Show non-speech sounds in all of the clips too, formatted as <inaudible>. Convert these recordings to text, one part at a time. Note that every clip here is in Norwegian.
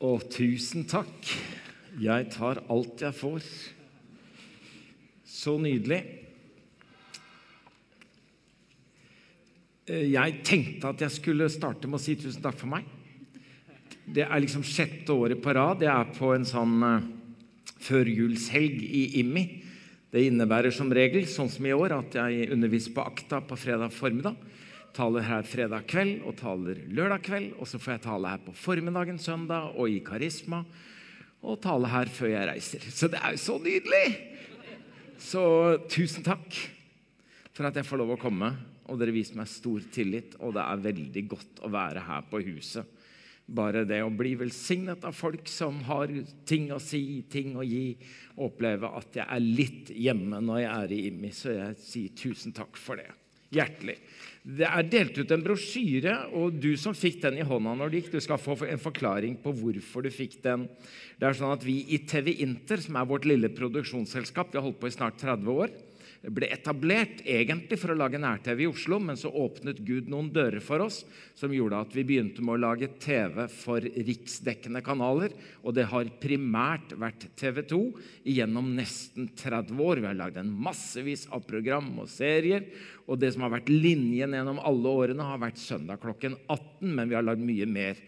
Å, tusen takk. Jeg tar alt jeg får. Så nydelig. Eh, Jeg tenkte at jeg skulle starte med å si tusen takk for meg. Det er liksom sjette året på rad. Jeg er på en sånn uh, førjulshelg i IMI. Det innebærer som regel, sånn som i år, at jeg underviser på Akta på fredag formiddag. Taler her fredag kveld og taler lørdag kveld. Og så får jeg tale her på formiddagen søndag og i Karisma. Og tale her før jeg reiser. Så det er jo så nydelig! Så tusen takk for at jeg får lov å komme. Og dere viser meg stor tillit, og det er veldig godt å være her på huset. Bare det å bli velsignet av folk som har ting å si, ting å gi, oppleve at jeg er litt hjemme når jeg er i IMI. Så jeg sier tusen takk for det. Hjertelig. Det er delt ut en brosjyre, og du som fikk den i hånda når du gikk, du skal få en forklaring på hvorfor du fikk den. Det er sånn at Vi i TV Inter, som er vårt lille produksjonsselskap, vi har holdt på i snart 30 år, ble etablert egentlig for å lage nær-TV i Oslo, men så åpnet Gud noen dører for oss som gjorde at vi begynte med å lage TV for riksdekkende kanaler. Og det har primært vært TV 2 gjennom nesten 30 år. Vi har lagd en massevis av program og serier. Og det som har vært linjen gjennom alle årene, har vært søndag klokken 18, men vi har lagd mye mer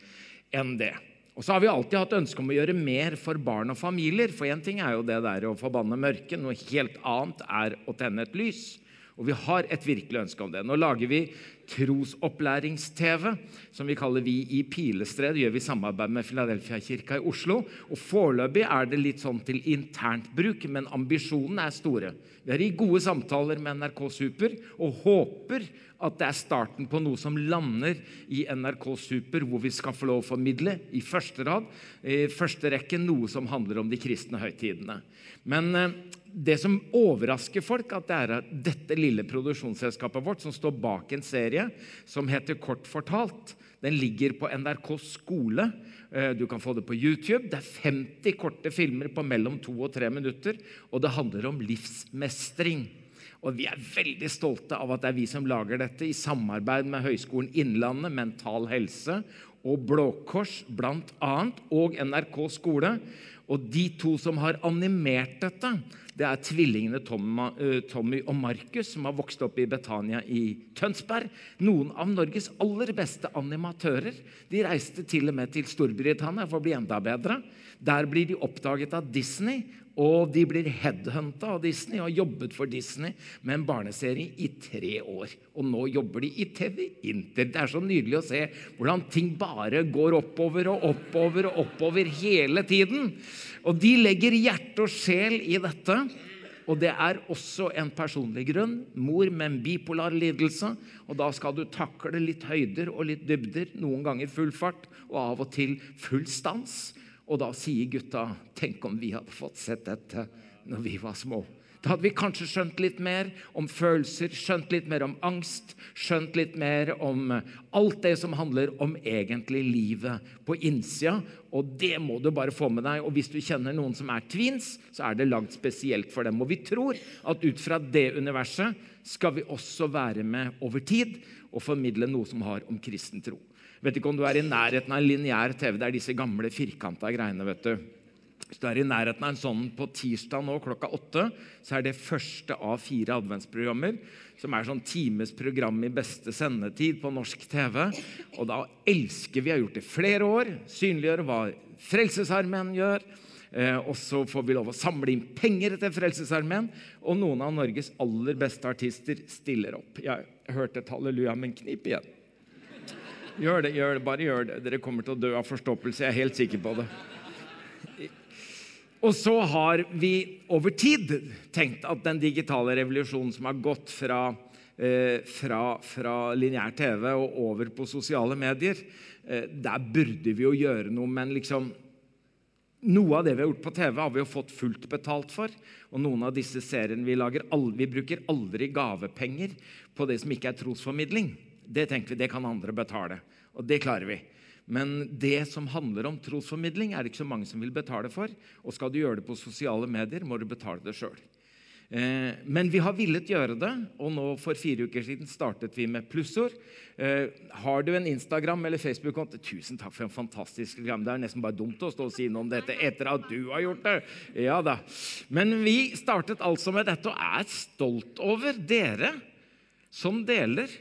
enn det. Og så har vi alltid hatt ønske om å gjøre mer for barn og familier. For én ting er jo det der å forbanne mørket, noe helt annet er å tenne et lys. Og vi har et virkelig ønske om det. Nå lager vi trosopplærings-TV, som vi kaller Vi i Pilestred. Det gjør vi i samarbeid med Filadelfia-kirka i Oslo. Og Foreløpig er det litt sånn til internt bruk, men ambisjonene er store. Vi er i gode samtaler med NRK Super og håper at det er starten på noe som lander i NRK Super, hvor vi skal få lov å formidle i første rad, i første rekke, noe som handler om de kristne høytidene. Men det som overrasker folk, at det er dette lille produksjonsselskapet vårt som står bak en serie som heter Kort fortalt. Den ligger på NRK skole. Du kan få det på YouTube. Det er 50 korte filmer på mellom to og tre minutter, og det handler om livsmestring. Og Vi er veldig stolte av at det er vi som lager dette, i samarbeid med Høgskolen Innlandet, Mental Helse og Blå Kors bl.a., og NRK skole. Og de to som har animert dette, det er tvillingene Tommy og Markus, som har vokst opp i Betania i Tønsberg. Noen av Norges aller beste animatører. De reiste til og med til Storbritannia for å bli enda bedre. Der blir de oppdaget av Disney, og de blir headhunta av Disney og har jobbet for Disney med en barneserie i tre år. Og nå jobber de i TV Inter. Det er så nydelig å se hvordan ting bare går oppover og oppover og oppover hele tiden. Og de legger hjerte og sjel i dette. Og det er også en personlig grunn. Mor med en bipolar lidelse. Og da skal du takle litt høyder og litt dybder. Noen ganger full fart, og av og til full stans. Og da sier gutta Tenk om vi hadde fått sett dette når vi var små. Da hadde vi kanskje skjønt litt mer om følelser, skjønt litt mer om angst, skjønt litt mer om alt det som handler om egentlig livet på innsida. Og det må du bare få med deg. Og hvis du kjenner noen som er twins, så er det lagd spesielt for dem. Og vi tror at ut fra det universet skal vi også være med over tid og formidle noe som har om kristen tro. Vet ikke om du er i nærheten av en lineær TV. Det er disse gamle firkanta greiene. vet du. Hvis du er i nærheten av en sånn på tirsdag nå klokka åtte, så er det første av fire adventsprogrammer. Som er sånn times program i beste sendetid på norsk TV. Og da elsker vi, har gjort det flere år, synliggjøre hva Frelsesarmeen gjør. Eh, og så får vi lov å samle inn penger til Frelsesarmeen. Og noen av Norges aller beste artister stiller opp. Jeg hørte et halleluja, men knip igjen. Gjør det, gjør det, bare gjør det. Dere kommer til å dø av forstoppelse. Jeg er helt sikker på det. Og så har vi over tid tenkt at den digitale revolusjonen som har gått fra, eh, fra, fra lineær TV og over på sosiale medier, eh, der burde vi jo gjøre noe, men liksom noe av det vi har gjort på TV, har vi jo fått fullt betalt for. Og noen av disse seriene vi lager, vi bruker aldri gavepenger på det som ikke er trosformidling. Det tenker vi, det kan andre betale. Og det klarer vi. Men det som handler om trosformidling, er det ikke så mange som vil betale for. Og skal du gjøre det på sosiale medier, må du betale det sjøl. Eh, men vi har villet gjøre det, og nå for fire uker siden startet vi med plussord. Eh, har du en Instagram eller Facebook-konto? Tusen takk for en fantastisk program. Det er nesten bare dumt å stå og si noe om dette etter at du har gjort det. Ja da. Men vi startet altså med dette og er stolt over dere som deler.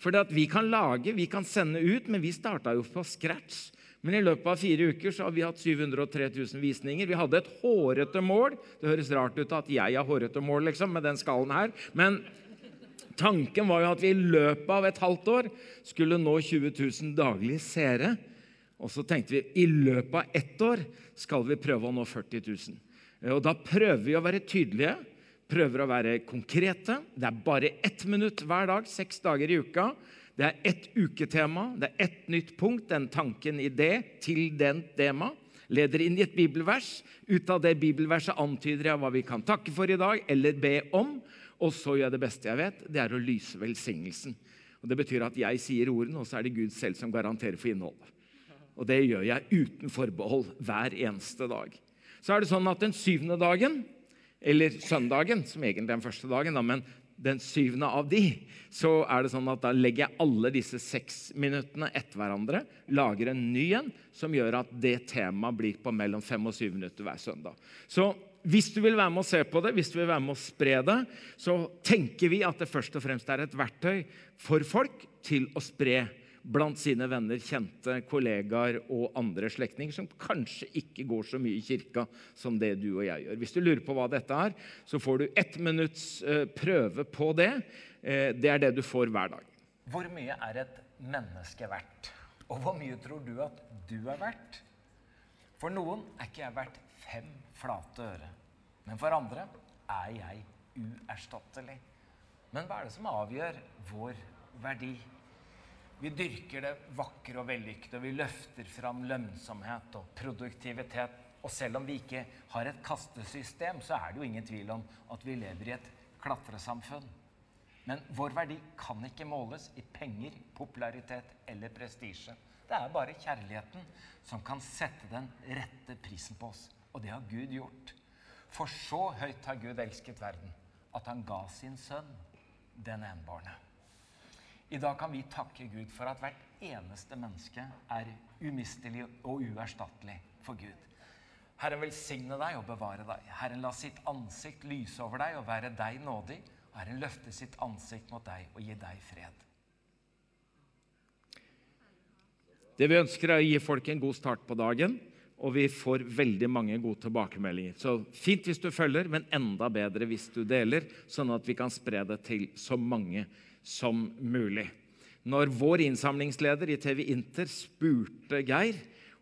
For vi kan lage, vi kan sende ut, men vi starta jo på scratch. Men i løpet av fire uker så har vi hatt 703 000 visninger. Vi hadde et hårete mål. Det høres rart ut at jeg har hårete mål liksom, med den skallen her. Men tanken var jo at vi i løpet av et halvt år skulle nå 20 000 daglige seere. Og så tenkte vi i løpet av ett år skal vi prøve å nå 40 000. Og da prøver vi å være tydelige, prøver å være konkrete. Det er bare ett minutt hver dag, seks dager i uka. Det er ett uketema, det er ett nytt punkt, den tanken i det, til den tema. Leder inn i et bibelvers. Ut av det bibelverset antyder jeg hva vi kan takke for i dag eller be om. Og så gjør jeg det beste jeg vet, det er å lyse velsignelsen. Og Det betyr at jeg sier ordene, og så er det Gud selv som garanterer for innholdet. Og det gjør jeg uten forbehold hver eneste dag. Så er det sånn at den syvende dagen, eller søndagen, som egentlig er den første dagen, da, men den syvende av de, så er det sånn at da legger jeg alle disse seks minuttene etter hverandre, lager en ny en som gjør at det temaet blir på mellom fem og syv minutter hver søndag. Så hvis du vil være med å se på det, hvis du vil være med å spre det, så tenker vi at det først og fremst er et verktøy for folk til å spre blant sine venner, kjente, kollegaer og andre slektninger som kanskje ikke går så mye i kirka som det du og jeg gjør. Hvis du lurer på hva dette er, så får du ett minutts eh, prøve på det. Eh, det er det du får hver dag. Hvor mye er et menneske verdt? Og hvor mye tror du at du er verdt? For noen er ikke jeg verdt fem flate øre. Men for andre er jeg uerstattelig. Men hva er det som avgjør vår verdi? Vi dyrker det vakre og vellykkede, vi løfter fram lønnsomhet og produktivitet. Og selv om vi ikke har et kastesystem, så er det jo ingen tvil om at vi lever i et klatresamfunn. Men vår verdi kan ikke måles i penger, popularitet eller prestisje. Det er bare kjærligheten som kan sette den rette prisen på oss. Og det har Gud gjort. For så høyt har Gud elsket verden at han ga sin sønn, den enbårne. I dag kan vi takke Gud for at hvert eneste menneske er umistelig og uerstattelig for Gud. Herren velsigne deg og bevare deg. Herren la sitt ansikt lyse over deg og være deg nådig. Herren løfte sitt ansikt mot deg og gi deg fred. Det vi ønsker, er å gi folk en god start på dagen, og vi får veldig mange gode tilbakemeldinger. Så fint hvis du følger, men enda bedre hvis du deler, sånn at vi kan spre det til så mange som mulig. Når vår innsamlingsleder i TV Inter spurte Geir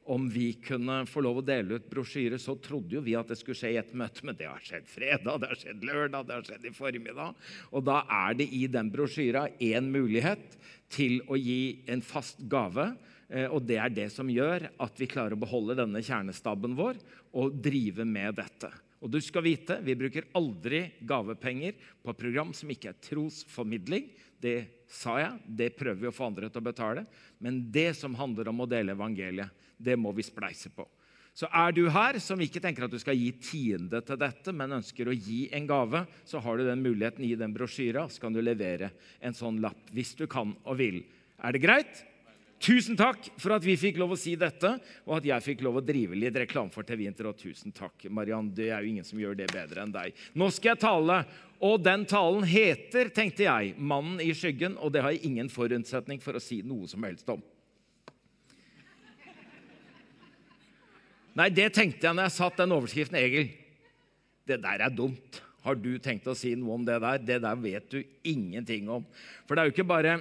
om vi kunne få lov å dele ut brosjyre, så trodde jo vi at det skulle skje i et møte, men det har skjedd fredag, det har skjedd lørdag, det har skjedd i formiddag. Og da er det i den brosjyra én mulighet til å gi en fast gave. Eh, og det er det som gjør at vi klarer å beholde denne kjernestaben vår og drive med dette. Og du skal vite, vi bruker aldri gavepenger på program som ikke er trosformidling. Det sa jeg, det prøver vi å få andre til å betale. Men det som handler om å dele evangeliet, det må vi spleise på. Så er du her som ikke tenker at du skal gi tiende til dette, men ønsker å gi en gave, så har du den muligheten i den brosjyra. Så kan du levere en sånn lapp hvis du kan og vil. Er det greit? Tusen takk for at vi fikk lov å si dette, og at jeg fikk lov å drive litt reklame for TV Inter. Og tusen takk, Mariann. Det er jo ingen som gjør det bedre enn deg. Nå skal jeg tale, og den talen heter, tenkte jeg, 'Mannen i skyggen', og det har jeg ingen forutsetning for å si noe som helst om. Nei, det tenkte jeg når jeg satt den overskriften, Egil. Det der er dumt. Har du tenkt å si noe om det der? Det der vet du ingenting om. For det er jo ikke bare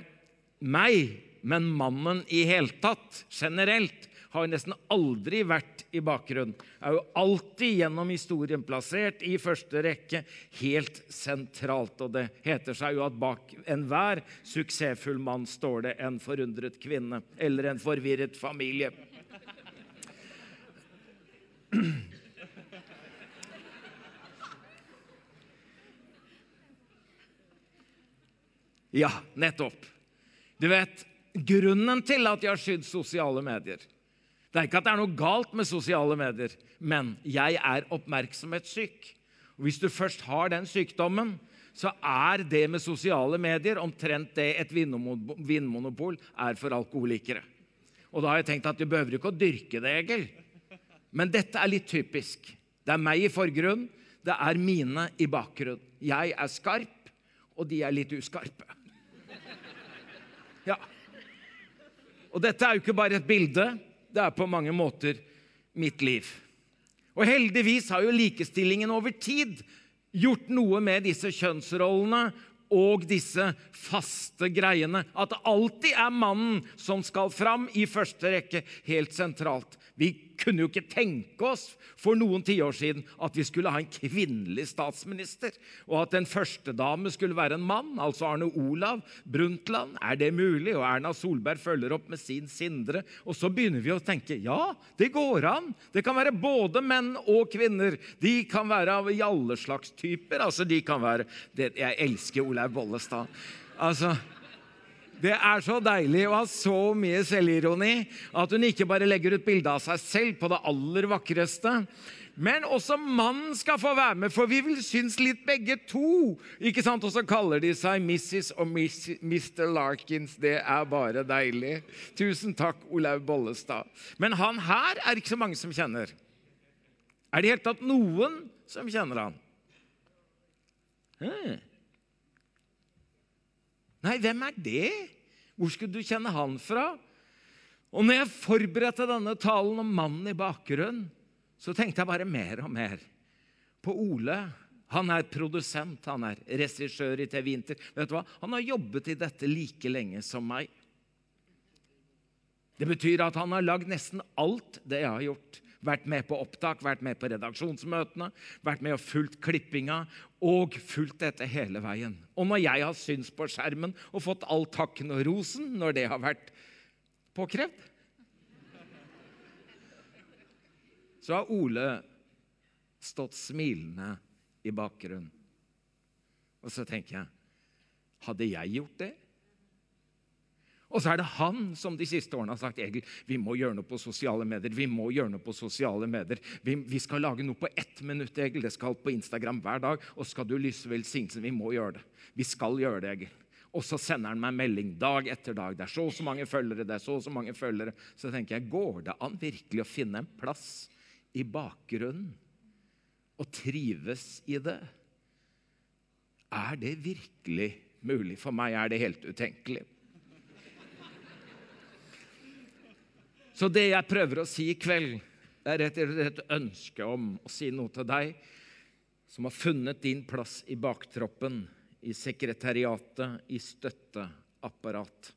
meg men mannen i hele tatt, generelt, har nesten aldri vært i bakgrunnen. Er jo alltid gjennom historien plassert i første rekke, helt sentralt. Og det heter seg jo at bak enhver suksessfull mann står det en forundret kvinne eller en forvirret familie. Ja, nettopp. Du vet, grunnen til at jeg har skydd sosiale medier. Det er ikke at det er noe galt med sosiale medier, men jeg er oppmerksomhetssyk. Og Hvis du først har den sykdommen, så er det med sosiale medier omtrent det et vinmonopol er for alkoholikere. Og da har jeg tenkt at du behøver ikke å dyrke det, Egil. Men dette er litt typisk. Det er meg i forgrunn, det er mine i bakgrunn. Jeg er skarp, og de er litt uskarpe. Ja. Og dette er jo ikke bare et bilde, det er på mange måter mitt liv. Og heldigvis har jo likestillingen over tid gjort noe med disse kjønnsrollene og disse faste greiene. At det alltid er mannen som skal fram i første rekke, helt sentralt. Vi kunne jo ikke tenke oss for noen tiår siden at vi skulle ha en kvinnelig statsminister, og at den førstedame skulle være en mann, altså Arne Olav Brundtland. Er det mulig? Og Erna Solberg følger opp med sin Sindre. Og så begynner vi å tenke ja, det går an. Det kan være både menn og kvinner. De kan være av alle slags typer. Altså, de kan være Jeg elsker Olaug Bollestad. Altså, det er så deilig å ha så mye selvironi at hun ikke bare legger ut bilde av seg selv på det aller vakreste, men også mannen skal få være med, for vi vil synes litt begge to. Ikke sant? Og så kaller de seg Mrs. og Mr. Larkins. Det er bare deilig. Tusen takk, Olaug Bollestad. Men han her er ikke så mange som kjenner. Er det i hele tatt noen som kjenner han? Hmm. Nei, hvem er det? Hvor skulle du kjenne han fra? Og når jeg forberedte denne talen om mannen i bakgrunnen, så tenkte jeg bare mer og mer på Ole. Han er produsent, han er regissør i TV Inter. Vet du hva? Han har jobbet i dette like lenge som meg. Det betyr at han har lagd nesten alt det jeg har gjort. Vært med på opptak, vært med på redaksjonsmøtene, vært med og fulgt klippinga og fulgt dette hele veien. Og når jeg har syns på skjermen og fått all takken og rosen når det har vært påkrevd, så har Ole stått smilende i bakgrunnen. Og så tenker jeg Hadde jeg gjort det? Og så er det han som de siste årene har sagt Egil, vi må gjøre noe på sosiale medier. Vi må gjøre noe på sosiale medier. Vi, vi skal lage noe på ett minutt, Egil. Det skal på Instagram hver dag. Og skal du lyse velsignelsen, vi må gjøre det. Vi skal gjøre det, Egil. Og så sender han meg melding dag etter dag. Det er så og så mange følgere. det er Så og så mange følgere. Så tenker jeg, går det an virkelig å finne en plass i bakgrunnen og trives i det? Er det virkelig mulig? For meg er det helt utenkelig. Så det jeg prøver å si i kveld, er rett og et ønske om å si noe til deg som har funnet din plass i baktroppen, i sekretariatet, i støtteapparat.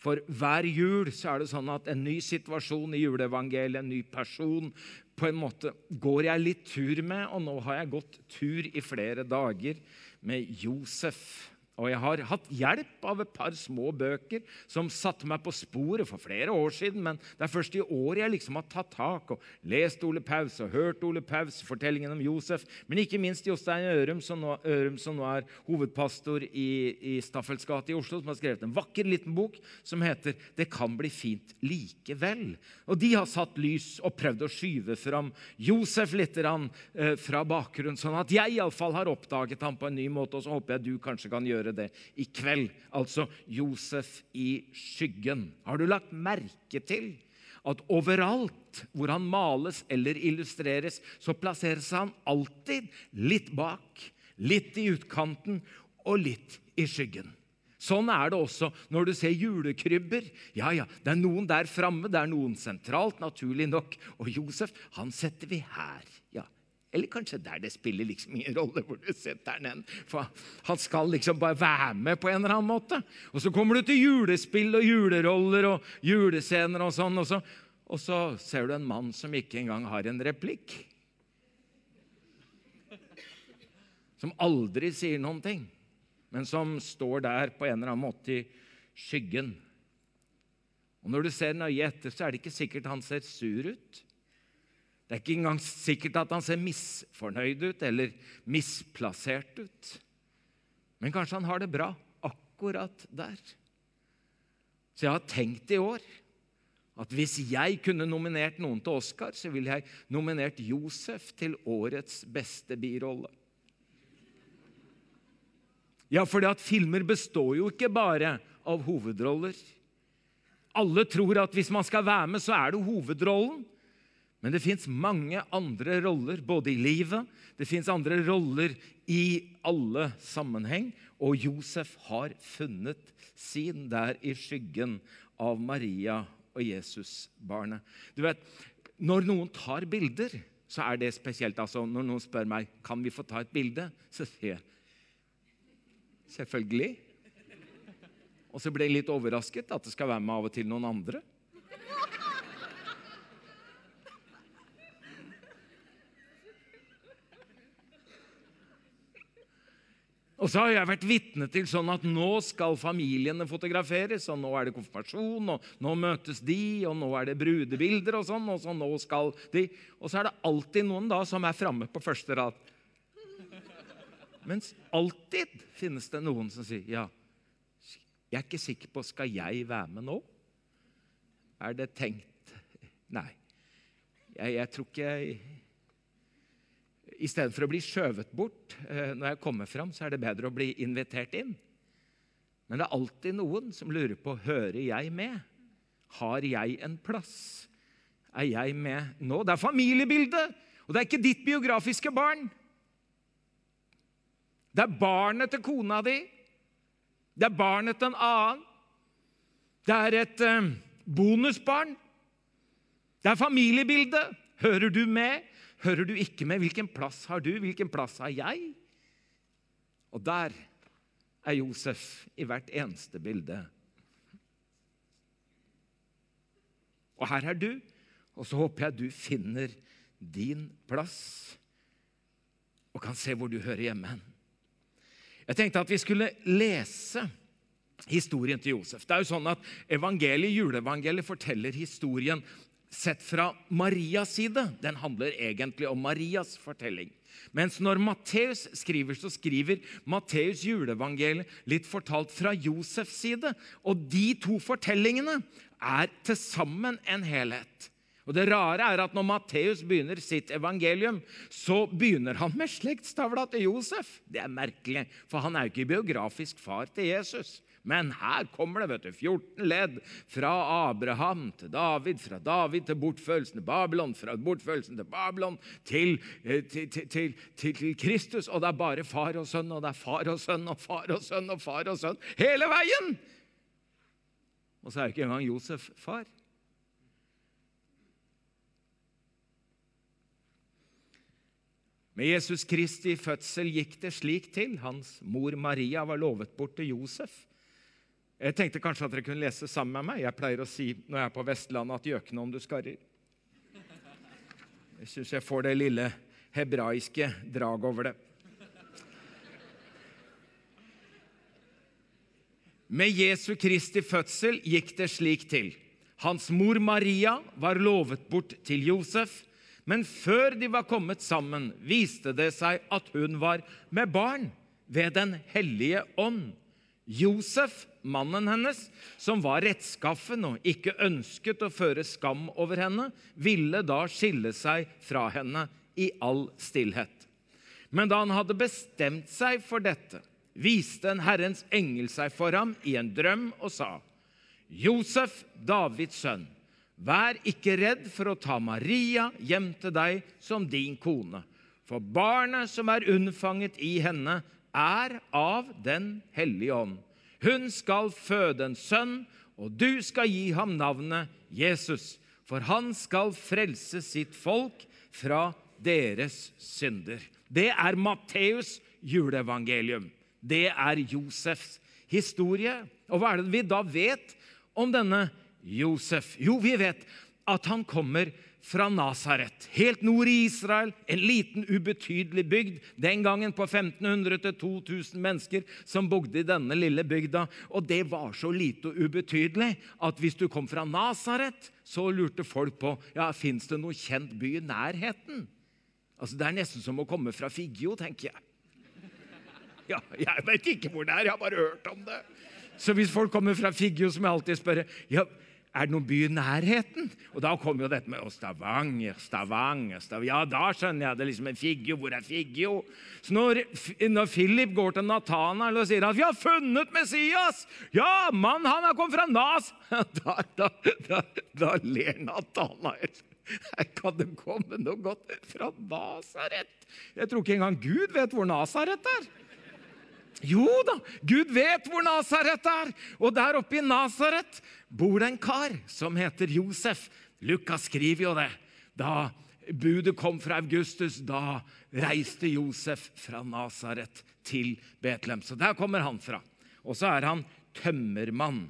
For hver jul så er det sånn at en ny situasjon i juleevangeliet, en ny person På en måte går jeg litt tur med, og nå har jeg gått tur i flere dager med Josef. Og jeg har hatt hjelp av et par små bøker som satte meg på sporet for flere år siden. Men det er først i år jeg liksom har tatt tak og lest Ole Paus og hørt Ole Paus, fortellingen om Josef. Men ikke minst Jostein Ørum, som nå, Ørum, som nå er hovedpastor i, i Staffels gate i Oslo, som har skrevet en vakker liten bok som heter 'Det kan bli fint likevel'. Og de har satt lys og prøvd å skyve fram Josef litt rann, eh, fra bakgrunnen, sånn at jeg iallfall har oppdaget ham på en ny måte. Og så håper jeg du kanskje kan gjøre gjøre det i kveld. Altså Josef i skyggen. Har du lagt merke til at overalt hvor han males eller illustreres, så plasseres han alltid litt bak, litt i utkanten og litt i skyggen. Sånn er det også når du ser julekrybber. Ja, ja, Det er noen der framme, det er noen sentralt, naturlig nok. Og Josef han setter vi her. ja, eller kanskje der det spiller liksom ingen rolle hvor du setter den. For han skal liksom bare være med på en eller annen måte. Og så kommer du til julespill og juleroller og julescener og sånn, og så, og så ser du en mann som ikke engang har en replikk. Som aldri sier noen ting, men som står der på en eller annen måte i skyggen. Og Når du ser nøye etter, så er det ikke sikkert han ser sur ut. Det er ikke engang sikkert at han ser misfornøyd ut eller misplassert ut. Men kanskje han har det bra akkurat der. Så jeg har tenkt i år at hvis jeg kunne nominert noen til Oscar, så ville jeg nominert Josef til årets beste birolle. Ja, fordi at filmer består jo ikke bare av hovedroller. Alle tror at hvis man skal være med, så er det hovedrollen. Men det fins mange andre roller, både i livet Det fins andre roller i alle sammenheng. Og Josef har funnet sin der i skyggen av Maria og Jesusbarnet. Du vet, Når noen tar bilder, så er det spesielt. Altså, når noen spør meg kan vi få ta et bilde, så sier jeg selvfølgelig. Og så blir jeg litt overrasket at det skal være med av og til noen andre. Og så har jeg vært vitne til sånn at nå skal familiene fotograferes, og nå er det konfirmasjon, og nå møtes de, og nå er det brudebilder og sånn, og så nå skal de Og så er det alltid noen da som er framme på første rad. Mens alltid finnes det noen som sier ja, jeg er ikke sikker på skal jeg være med nå. Er det tenkt Nei. Jeg, jeg tror ikke jeg Istedenfor å bli skjøvet bort eh, når jeg kommer fram, så er det bedre å bli invitert inn. Men det er alltid noen som lurer på hører jeg med. Har jeg en plass? Er jeg med nå? Det er familiebildet, og det er ikke ditt biografiske barn. Det er barnet til kona di. Det er barnet til en annen. Det er et eh, bonusbarn. Det er familiebildet. Hører du med? Hører du ikke med? Hvilken plass har du? Hvilken plass har jeg? Og der er Josef i hvert eneste bilde. Og her er du, og så håper jeg du finner din plass og kan se hvor du hører hjemme. Jeg tenkte at vi skulle lese historien til Josef. Det er jo sånn at evangeliet, Juleevangeliet forteller historien sett fra Marias side. Den handler egentlig om Marias fortelling. Mens når Matteus skriver, så skriver Matteus juleevangeliet litt fortalt fra Josefs side. Og de to fortellingene er til sammen en helhet. Og Det rare er at når Matteus begynner sitt evangelium, så begynner han med slektstavla til Josef. Det er merkelig, for han er jo ikke biografisk far til Jesus. Men her kommer det vet du, 14 ledd fra Abraham til David, fra David til bortførelsen til Babylon, fra bortførelsen til Babylon til, eh, til, til, til, Kristus. Og det er bare far og sønn, og det er far og sønn og far og sønn og far og sønn hele veien! Og så er jo ikke engang Josef far. Med Jesus Kristi fødsel gikk det slik til. Hans mor Maria var lovet bort til Josef. Jeg tenkte kanskje at dere kunne lese sammen med meg. Jeg pleier å si når jeg er på Vestlandet, at 'gjøkne om du skarrer'. Jeg syns jeg får det lille hebraiske drag over det. Med Jesu Kristi fødsel gikk det slik til. Hans mor Maria var lovet bort til Josef, men før de var kommet sammen, viste det seg at hun var med barn ved Den hellige ånd. Josef, mannen hennes, som var rettskaffen og ikke ønsket å føre skam over henne, ville da skille seg fra henne i all stillhet. Men da han hadde bestemt seg for dette, viste en Herrens engel seg for ham i en drøm og sa:" Josef, Davids sønn, vær ikke redd for å ta Maria hjem til deg som din kone, for barnet som er unnfanget i henne, er av Den hellige ånd. Hun skal føde en sønn, og du skal gi ham navnet Jesus, for han skal frelse sitt folk fra deres synder. Det er Matteus juleevangelium. Det er Josefs historie. Og hva er det vi da vet om denne Josef? Jo, vi vet at han kommer fra Nasaret, helt nord i Israel, en liten, ubetydelig bygd. Den gangen på 1500-2000 mennesker som bodde i denne lille bygda. Og det var så lite og ubetydelig at hvis du kom fra Nasaret, så lurte folk på ja, fins det noe kjent by i nærheten. Altså, Det er nesten som å komme fra Figgjo, tenker jeg. Ja, Jeg vet ikke hvor det er, jeg har bare hørt om det. Så hvis folk kommer fra Figgjo, som jeg alltid spørre ja, er det noen by i nærheten? Og da kom jo dette med å, Stavanger, Stavanger, Stavanger Ja, da skjønner jeg det. liksom en Figgjo, hvor er Figgjo? Så når, når Philip går til Natanael og sier at 'Vi har funnet Messias!' 'Ja, mann, han har kommet fra Nas!' <laughs> Da, da, da, da ler Natanael. Her kan det komme noe godt fra Nasaret. Jeg tror ikke engang Gud vet hvor Nasaret er. Jo da, Gud vet hvor Nasaret er. Og der oppe i Nasaret bor det en kar som heter Josef. Lukas skriver jo det. Da budet kom fra Augustus, da reiste Josef fra Nasaret til Betlehem. Så der kommer han fra. Og så er han tømmermann.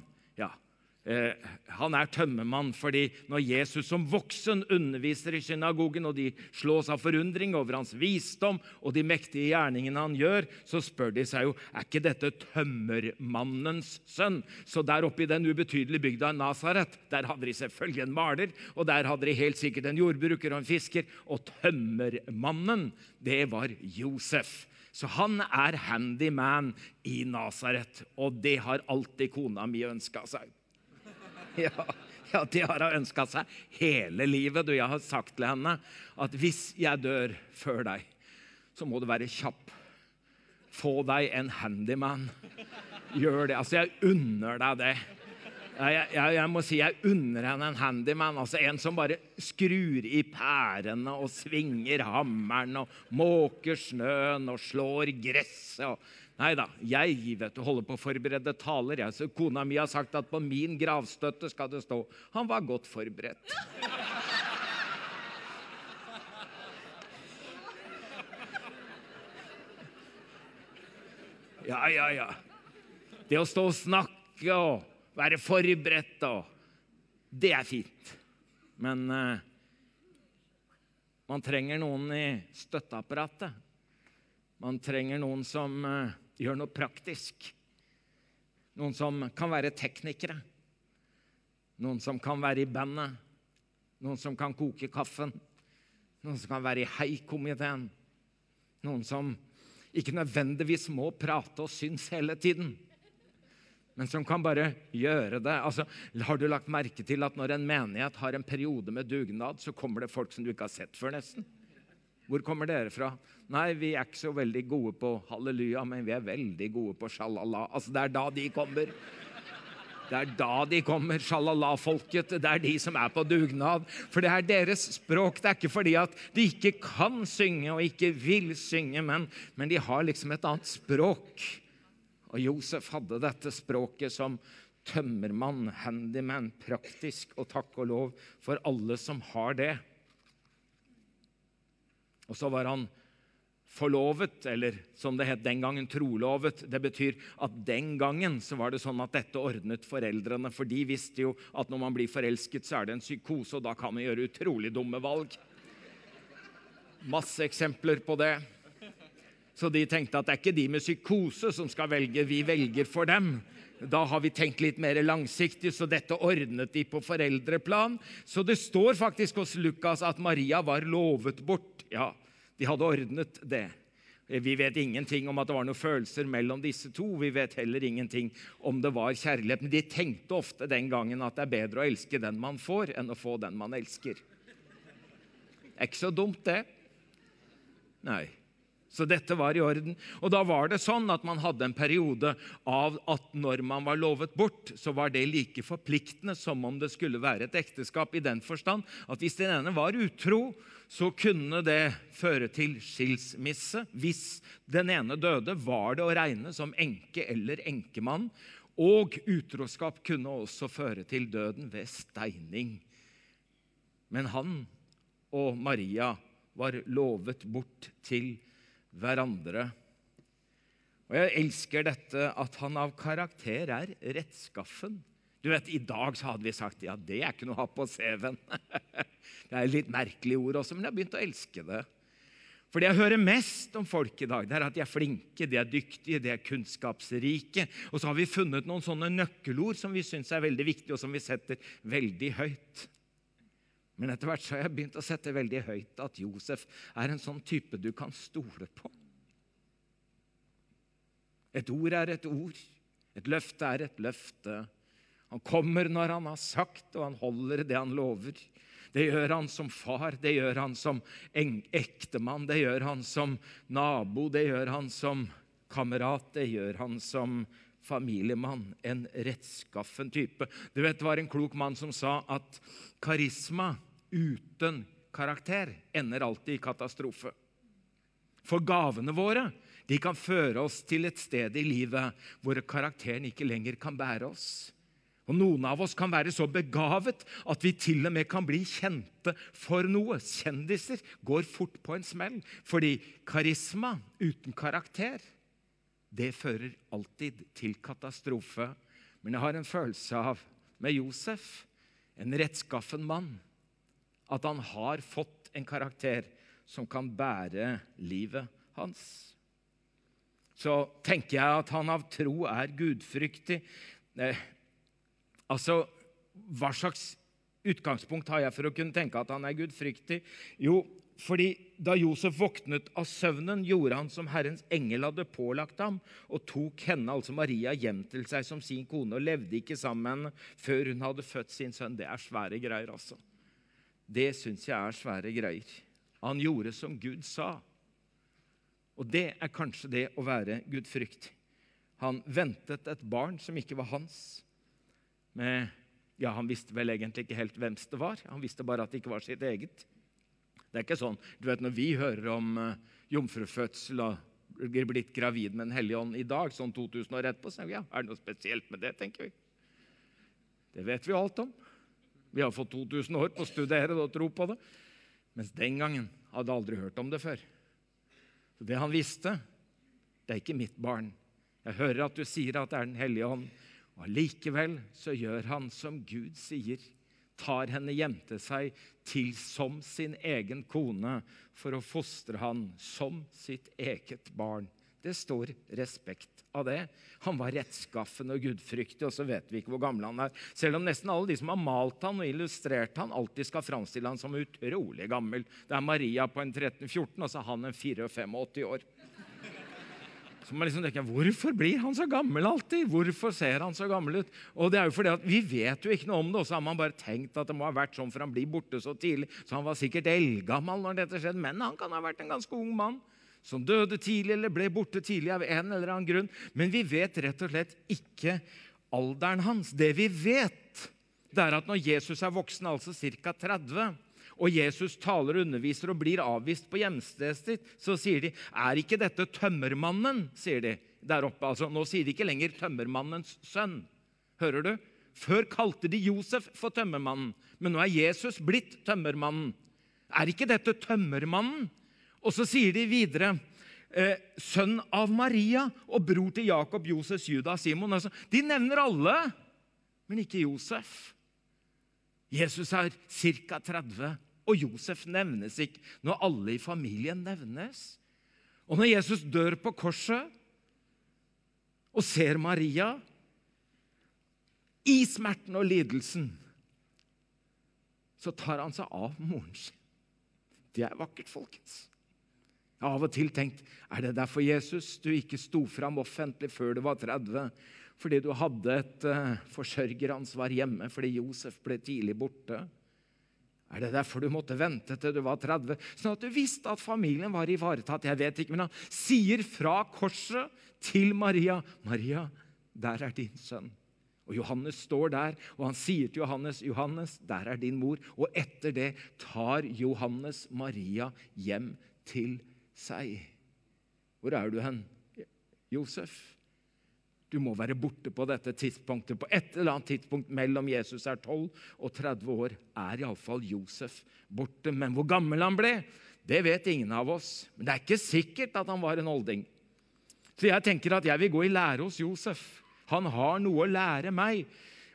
Eh, han er tømmermann fordi når Jesus som voksen underviser i synagogen, og de slås av forundring over hans visdom og de mektige gjerningene han gjør, så spør de seg jo er ikke dette tømmermannens sønn. Så der oppe i den ubetydelige bygda Nasaret der hadde de selvfølgelig en maler, og der hadde de helt sikkert en jordbruker og en fisker. Og tømmermannen, det var Josef. Så han er handyman i Nasaret, og det har alltid kona mi ønska seg. <laughs> Ja, ja, det har hun ønska seg hele livet. Du, jeg har sagt til henne at hvis jeg dør før deg, så må du være kjapp. Få deg en handyman. Gjør det. Altså, jeg unner deg det. Jeg, jeg, jeg, må si jeg unner henne en handyman. altså En som bare skrur i pærene og svinger hammeren og måker snøen og slår gresset. og Nei da, jeg vet du, holder på å forberede taler. Jeg. Så kona mi har sagt at på min gravstøtte skal det stå 'Han var godt forberedt'. Ja, ja, ja. Det å stå og snakke og være forberedt og Det er fint. Men uh, man trenger noen i støtteapparatet. Man trenger noen som uh, gjør noe praktisk. Noen som kan være teknikere. Noen som kan være i bandet. Noen som kan koke kaffen. Noen som kan være i heikomiteen. Noen som ikke nødvendigvis må prate og synes hele tiden, men som kan bare gjøre det. Altså, har du lagt merke til at når en menighet har en periode med dugnad, så kommer det folk som du ikke har sett før, nesten? Hvor kommer dere fra? Nei, vi er ikke så veldig gode på halleluja, men vi er veldig gode på shalala. Altså, det er da de kommer. Det er da de kommer, shalala-folket. Det er de som er på dugnad. For det er deres språk. Det er ikke fordi at de ikke kan synge og ikke vil synge, men, men de har liksom et annet språk. Og Josef hadde dette språket som tømmermann, handyman, praktisk, og takk og lov for alle som har det. Og så var han forlovet, eller som det het den gangen, trolovet. Det betyr at den gangen så var det sånn at dette ordnet foreldrene. For de visste jo at når man blir forelsket, så er det en psykose, og da kan man gjøre utrolig dumme valg. Masse eksempler på det. Så de tenkte at det er ikke de med psykose som skal velge, vi velger for dem. Da har vi tenkt litt mer langsiktig, så dette ordnet de på foreldreplan. Så det står faktisk hos Lukas at Maria var lovet bort. Ja, de hadde ordnet det. Vi vet ingenting om at det var noen følelser mellom disse to. Vi vet heller ingenting om det var kjærlighet. Men de tenkte ofte den gangen at det er bedre å elske den man får, enn å få den man elsker. Det er ikke så dumt, det. Nei. Så dette var i orden. Og da var det sånn at man hadde en periode av at når man var lovet bort, så var det like forpliktende som om det skulle være et ekteskap i den forstand at hvis den ene var utro, så kunne det føre til skilsmisse. Hvis den ene døde, var det å regne som enke eller enkemann. Og utroskap kunne også føre til døden ved steining. Men han og Maria var lovet bort til hverandre. Og Jeg elsker dette at han av karakter er rettskaffen. Du vet, I dag så hadde vi sagt ja, det er ikke noe å ha på CV-en. <laughs> det er litt merkelig ord også, men jeg har begynt å elske det. For det jeg hører mest om folk i dag, det er at de er flinke, de er dyktige, de er kunnskapsrike. Og så har vi funnet noen sånne nøkkelord som vi syns er veldig viktige, og som vi setter veldig høyt. Men etter hvert så har jeg begynt å sette veldig høyt at Josef er en sånn type du kan stole på. Et ord er et ord. Et løfte er et løfte. Han kommer når han har sagt, og han holder det han lover. Det gjør han som far, det gjør han som ektemann, det gjør han som nabo, det gjør han som kamerat, det gjør han som familiemann. En rettskaffen type. Du vet, Det var en klok mann som sa at karisma uten karakter ender alltid i katastrofe. For gavene våre de kan føre oss til et sted i livet hvor karakteren ikke lenger kan bære oss. Og Noen av oss kan være så begavet at vi til og med kan bli kjente for noe. Kjendiser går fort på en smell, fordi karisma uten karakter det fører alltid til katastrofe. Men jeg har en følelse av med Josef, en rettskaffen mann, at han har fått en karakter som kan bære livet hans. Så tenker jeg at han av tro er gudfryktig. Altså, Hva slags utgangspunkt har jeg for å kunne tenke at han er gudfryktig? Jo, fordi da Josef våknet av søvnen, gjorde han som Herrens engel hadde pålagt ham, og tok henne, altså Maria, hjem til seg som sin kone, og levde ikke sammen med henne før hun hadde født sin sønn. Det er svære greier, altså. Det syns jeg er svære greier. Han gjorde som Gud sa. Og det er kanskje det å være gudfryktig. Han ventet et barn som ikke var hans. Med, ja, Han visste vel egentlig ikke helt hvem det var. Han visste bare at det ikke var sitt eget. Det er ikke sånn, du vet Når vi hører om uh, jomfrufødsel og blir blitt gravid med Den hellige ånd i dag, sånn 2000 år etterpå, så ja, er det noe spesielt med det, tenker vi. Det vet vi alt om. Vi har fått 2000 år på å studere og tro på det. Mens den gangen hadde jeg aldri hørt om det før. Så Det han visste, det er ikke mitt barn. Jeg hører at du sier at det er Den hellige ånd, og allikevel så gjør han som Gud sier tar henne hjem til seg til som sin egen kone for å fostre han som sitt eget barn. Det står respekt av det. Han var rettskaffen og gudfryktig, og så vet vi ikke hvor gammel han er. Selv om nesten alle de som har malt han og illustrert han, alltid skal framstille han som utrolig gammel. Det er Maria på en 13-14, og så er han en 84 år. Så man liksom tenker, Hvorfor blir han så gammel alltid? Hvorfor ser han så gammel ut? Og det er jo fordi at Vi vet jo ikke noe om det, og så har man bare tenkt at det må ha vært sånn for han blir borte så tidlig. Så han var sikkert eldgammel når dette skjedde, men han kan ha vært en ganske ung mann. Som døde tidlig eller ble borte tidlig av en eller annen grunn. Men vi vet rett og slett ikke alderen hans. Det vi vet, det er at når Jesus er voksen, altså ca. 30 og Jesus taler og underviser og blir avvist på hjemstedet sitt, så sier de, 'Er ikke dette tømmermannen?' sier de der oppe. Altså, nå sier de ikke lenger 'tømmermannens sønn'. Hører du? Før kalte de Josef for tømmermannen, men nå er Jesus blitt tømmermannen. Er ikke dette tømmermannen? Og så sier de videre eh, sønn av Maria og bror til Jakob, Josef, Juda Simon. Altså, de nevner alle, men ikke Josef. Jesus er ca. 30 og Josef nevnes ikke når alle i familien nevnes. Og når Jesus dør på korset og ser Maria i smerten og lidelsen, så tar han seg av moren sin. Det er vakkert, folkens. Jeg har av og til tenkt er det derfor Jesus du ikke sto fram offentlig før du var 30? Fordi du hadde et uh, forsørgeransvar hjemme fordi Josef ble tidlig borte? Er det derfor du måtte vente til du var 30, sånn at du visste at familien var ivaretatt? Jeg vet ikke, men han sier fra korset til Maria, 'Maria, der er din sønn.' Og Johannes står der, og han sier til Johannes, 'Johannes, der er din mor.' Og etter det tar Johannes Maria hjem til seg. Hvor er du hen, Josef? Du må være borte på dette tidspunktet. På et eller annet tidspunkt mellom Jesus er 12 og 30 år, er iallfall Josef borte. Men hvor gammel han ble, det vet ingen av oss. Men det er ikke sikkert at han var en olding. Så jeg tenker at jeg vil gå i lære hos Josef. Han har noe å lære meg.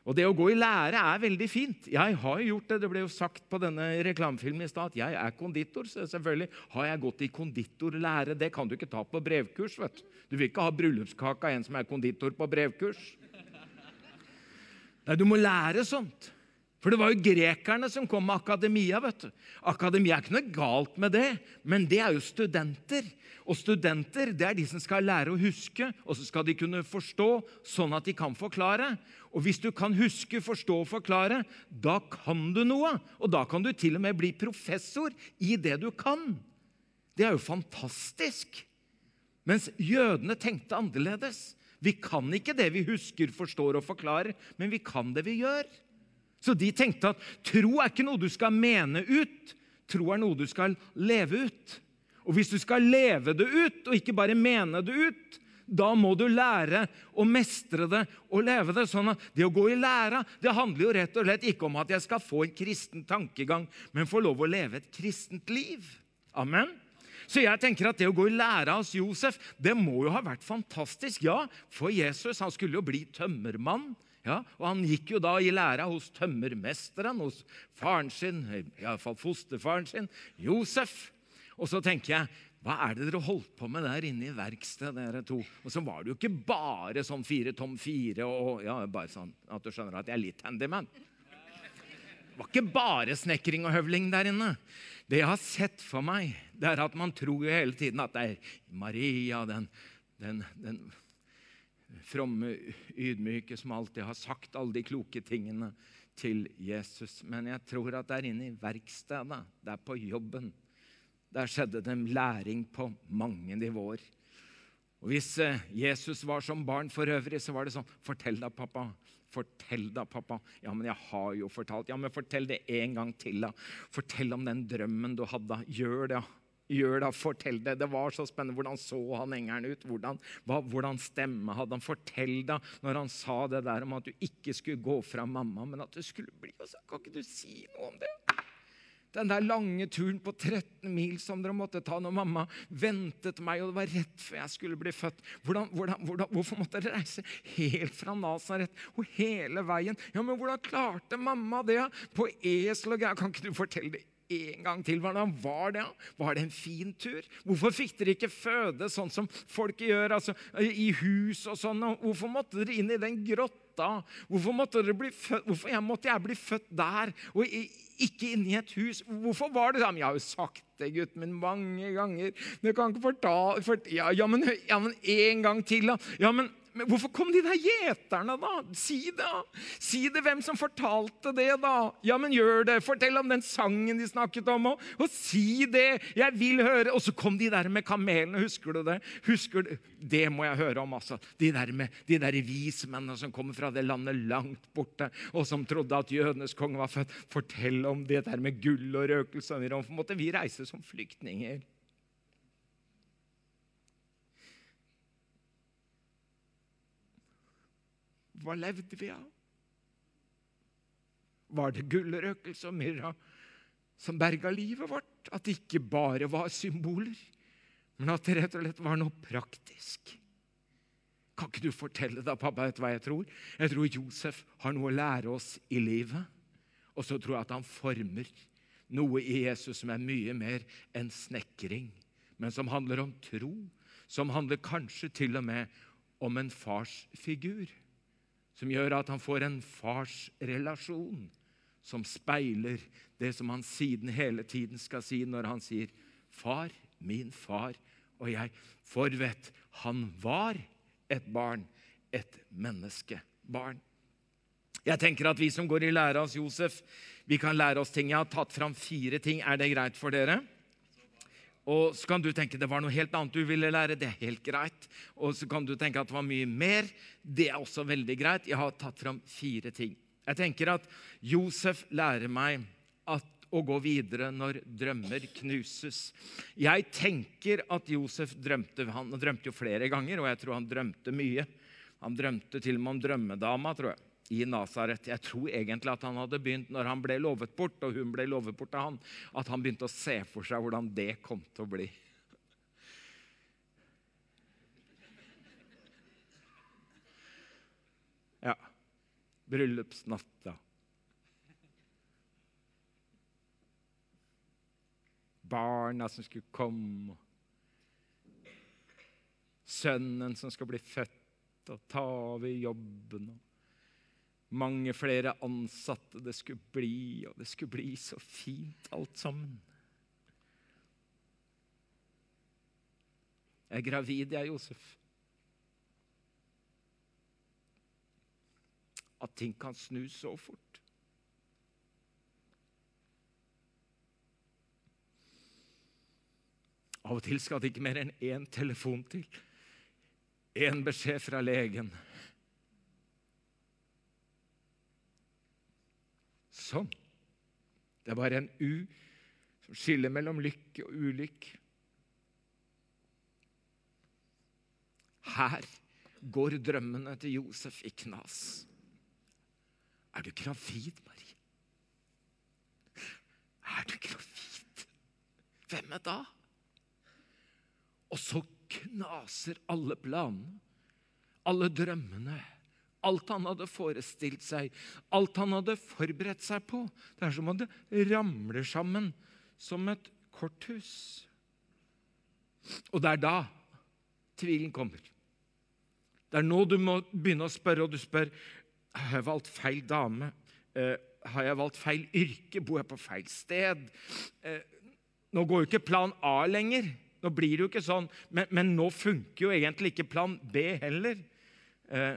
Og det å gå i lære er veldig fint. Jeg har jo gjort det. Det ble jo sagt på denne reklamefilmen i stad at jeg er konditor. Så selvfølgelig har jeg gått i konditorlære. Det kan du ikke ta på brevkurs. vet Du Du vil ikke ha bryllupskake av en som er konditor på brevkurs. Nei, du må lære sånt. For det var jo grekerne som kom med akademia. vet du. Akademia er ikke noe galt med det, men det er jo studenter. Og studenter det er de som skal lære å huske, og så skal de kunne forstå, sånn at de kan forklare. Og hvis du kan huske, forstå og forklare, da kan du noe. Og da kan du til og med bli professor i det du kan. Det er jo fantastisk. Mens jødene tenkte annerledes. Vi kan ikke det vi husker, forstår og forklarer, men vi kan det vi gjør. Så de tenkte at tro er ikke noe du skal mene ut, tro er noe du skal leve ut. Og hvis du skal leve det ut, og ikke bare mene det ut, da må du lære å mestre det og leve det. sånn at Det å gå i læra det handler jo rett og slett ikke om at jeg skal få en kristen tankegang, men få lov å leve et kristent liv. Amen. Så jeg tenker at det å gå i læra hos Josef det må jo ha vært fantastisk. Ja, for Jesus han skulle jo bli tømmermann. Ja, og Han gikk jo da i læra hos tømmermesteren, hos faren sin, iallfall fosterfaren sin, Josef. Og så tenker jeg hva er det dere holdt på med der inne i verkstedet, dere to? Og så var det jo ikke bare sånn fire tom fire og ja, bare sånn at du skjønner at jeg er litt handyman. Det var ikke bare snekring og høvling der inne. Det jeg har sett for meg, det er at man tror jo hele tiden at det er Maria, den, den, den fromme, ydmyke som alltid har sagt alle de kloke tingene til Jesus. Men jeg tror at der inne i verkstedet, der på jobben, der skjedde det læring på mange nivåer. Og Hvis eh, Jesus var som barn for øvrig, så var det sånn Fortell da, pappa. Fortell da, pappa. Ja, men jeg har jo fortalt. Ja, men fortell det en gang til, da. Fortell om den drømmen du hadde. Gjør det. Ja. Gjør da, Fortell det. Det var så spennende. Hvordan så han engelen ut? Hvordan, hva, hvordan stemme hadde han? Fortell da, når han sa det der om at du ikke skulle gå fra mamma, men at du skulle bli og så, Kan ikke du si noe om det? Den der lange turen på 13 mil som dere måtte ta når mamma ventet meg, og det var rett før jeg skulle bli født. Hvordan, hvordan, hvordan, hvorfor måtte dere reise helt fra Nasaret og hele veien? Ja, men hvordan klarte mamma det? På esel og greier. Kan ikke du fortelle det en gang til. Hvordan var det? Var det en fin tur? Hvorfor fikk dere ikke føde sånn som folk gjør, altså i hus og sånn? Hvorfor måtte dere inn i den grotta? Hvorfor måtte, dere bli født? Hvorfor jeg måtte jeg bli født der og ikke inni et hus? Hvorfor var det sånn? Jeg har jo sagt det, gutten min, mange ganger. Du kan ikke fortale for, ja, ja, men, ja, men en gang til, da. Ja, men men hvorfor kom de der gjeterne, da? Si det! Si det hvem som fortalte det, da. Ja, men gjør det. Fortell om den sangen de snakket om, og, og si det. Jeg vil høre. Og så kom de der med kamelene. Husker du det? Husker du? Det må jeg høre om, altså. De der, med, de der vismennene som kommer fra det landet langt borte, og som trodde at jødenes konge var født. Fortell om det der med gull og røkelse. Hvorfor måtte vi reise som flyktninger? Hva levde vi av? Var det gullrøkelse og myrra som berga livet vårt? At det ikke bare var symboler, men at det rett og slett var noe praktisk? Kan ikke du fortelle da, pappa, hva jeg tror? Jeg tror Josef har noe å lære oss i livet. Og så tror jeg at han former noe i Jesus som er mye mer enn snekring, men som handler om tro. Som handler kanskje til og med om en farsfigur som gjør at han får en farsrelasjon som speiler det som han siden hele tiden skal si når han sier 'Far, min far og jeg'. For vet, han var et barn, et menneskebarn. Jeg tenker at Vi som går i lære hos Josef, vi kan lære oss ting. Jeg har tatt fram fire ting. Er det greit for dere? Og så kan du tenke det var noe helt annet du ville lære. Det er helt greit. Og så kan du tenke at det var mye mer. Det er også veldig greit. Jeg har tatt fram fire ting. Jeg tenker at Josef lærer meg at, å gå videre når drømmer knuses. Jeg tenker at Josef drømte Han drømte jo flere ganger, og jeg tror han drømte mye. Han drømte til og med om drømmedama, tror jeg i Nasaret. Jeg tror egentlig at han hadde begynt når han ble lovet bort, og hun ble lovet bort av han, at han begynte å se for seg hvordan det kom til å bli. Ja. Bryllupsnatta. Barna som skulle komme. Sønnen som skal bli født og ta over jobben. Mange flere ansatte det skulle bli, og det skulle bli så fint alt sammen. Jeg er gravid, jeg, Josef. At ting kan snu så fort. Av og til skal det ikke mer enn én telefon til. Én beskjed fra legen. Sånn. Det er bare en U som skiller mellom lykke og ulykke. Her går drømmene til Josef i knas. Er du gravid, Marie? Er du gravid? Hvem er da? Og så knaser alle planene, alle drømmene, alt han hadde forestilt seg, alt han hadde forberedt seg på. Det er som om det ramler sammen som et korthus. Og det er da tvilen kommer. Det er nå du må begynne å spørre, og du spør har jeg valgt feil dame. Eh, har jeg valgt feil yrke? Bor jeg på feil sted? Eh, nå går jo ikke plan A lenger. Nå blir det jo ikke sånn, men, men nå funker jo egentlig ikke plan B heller. Eh,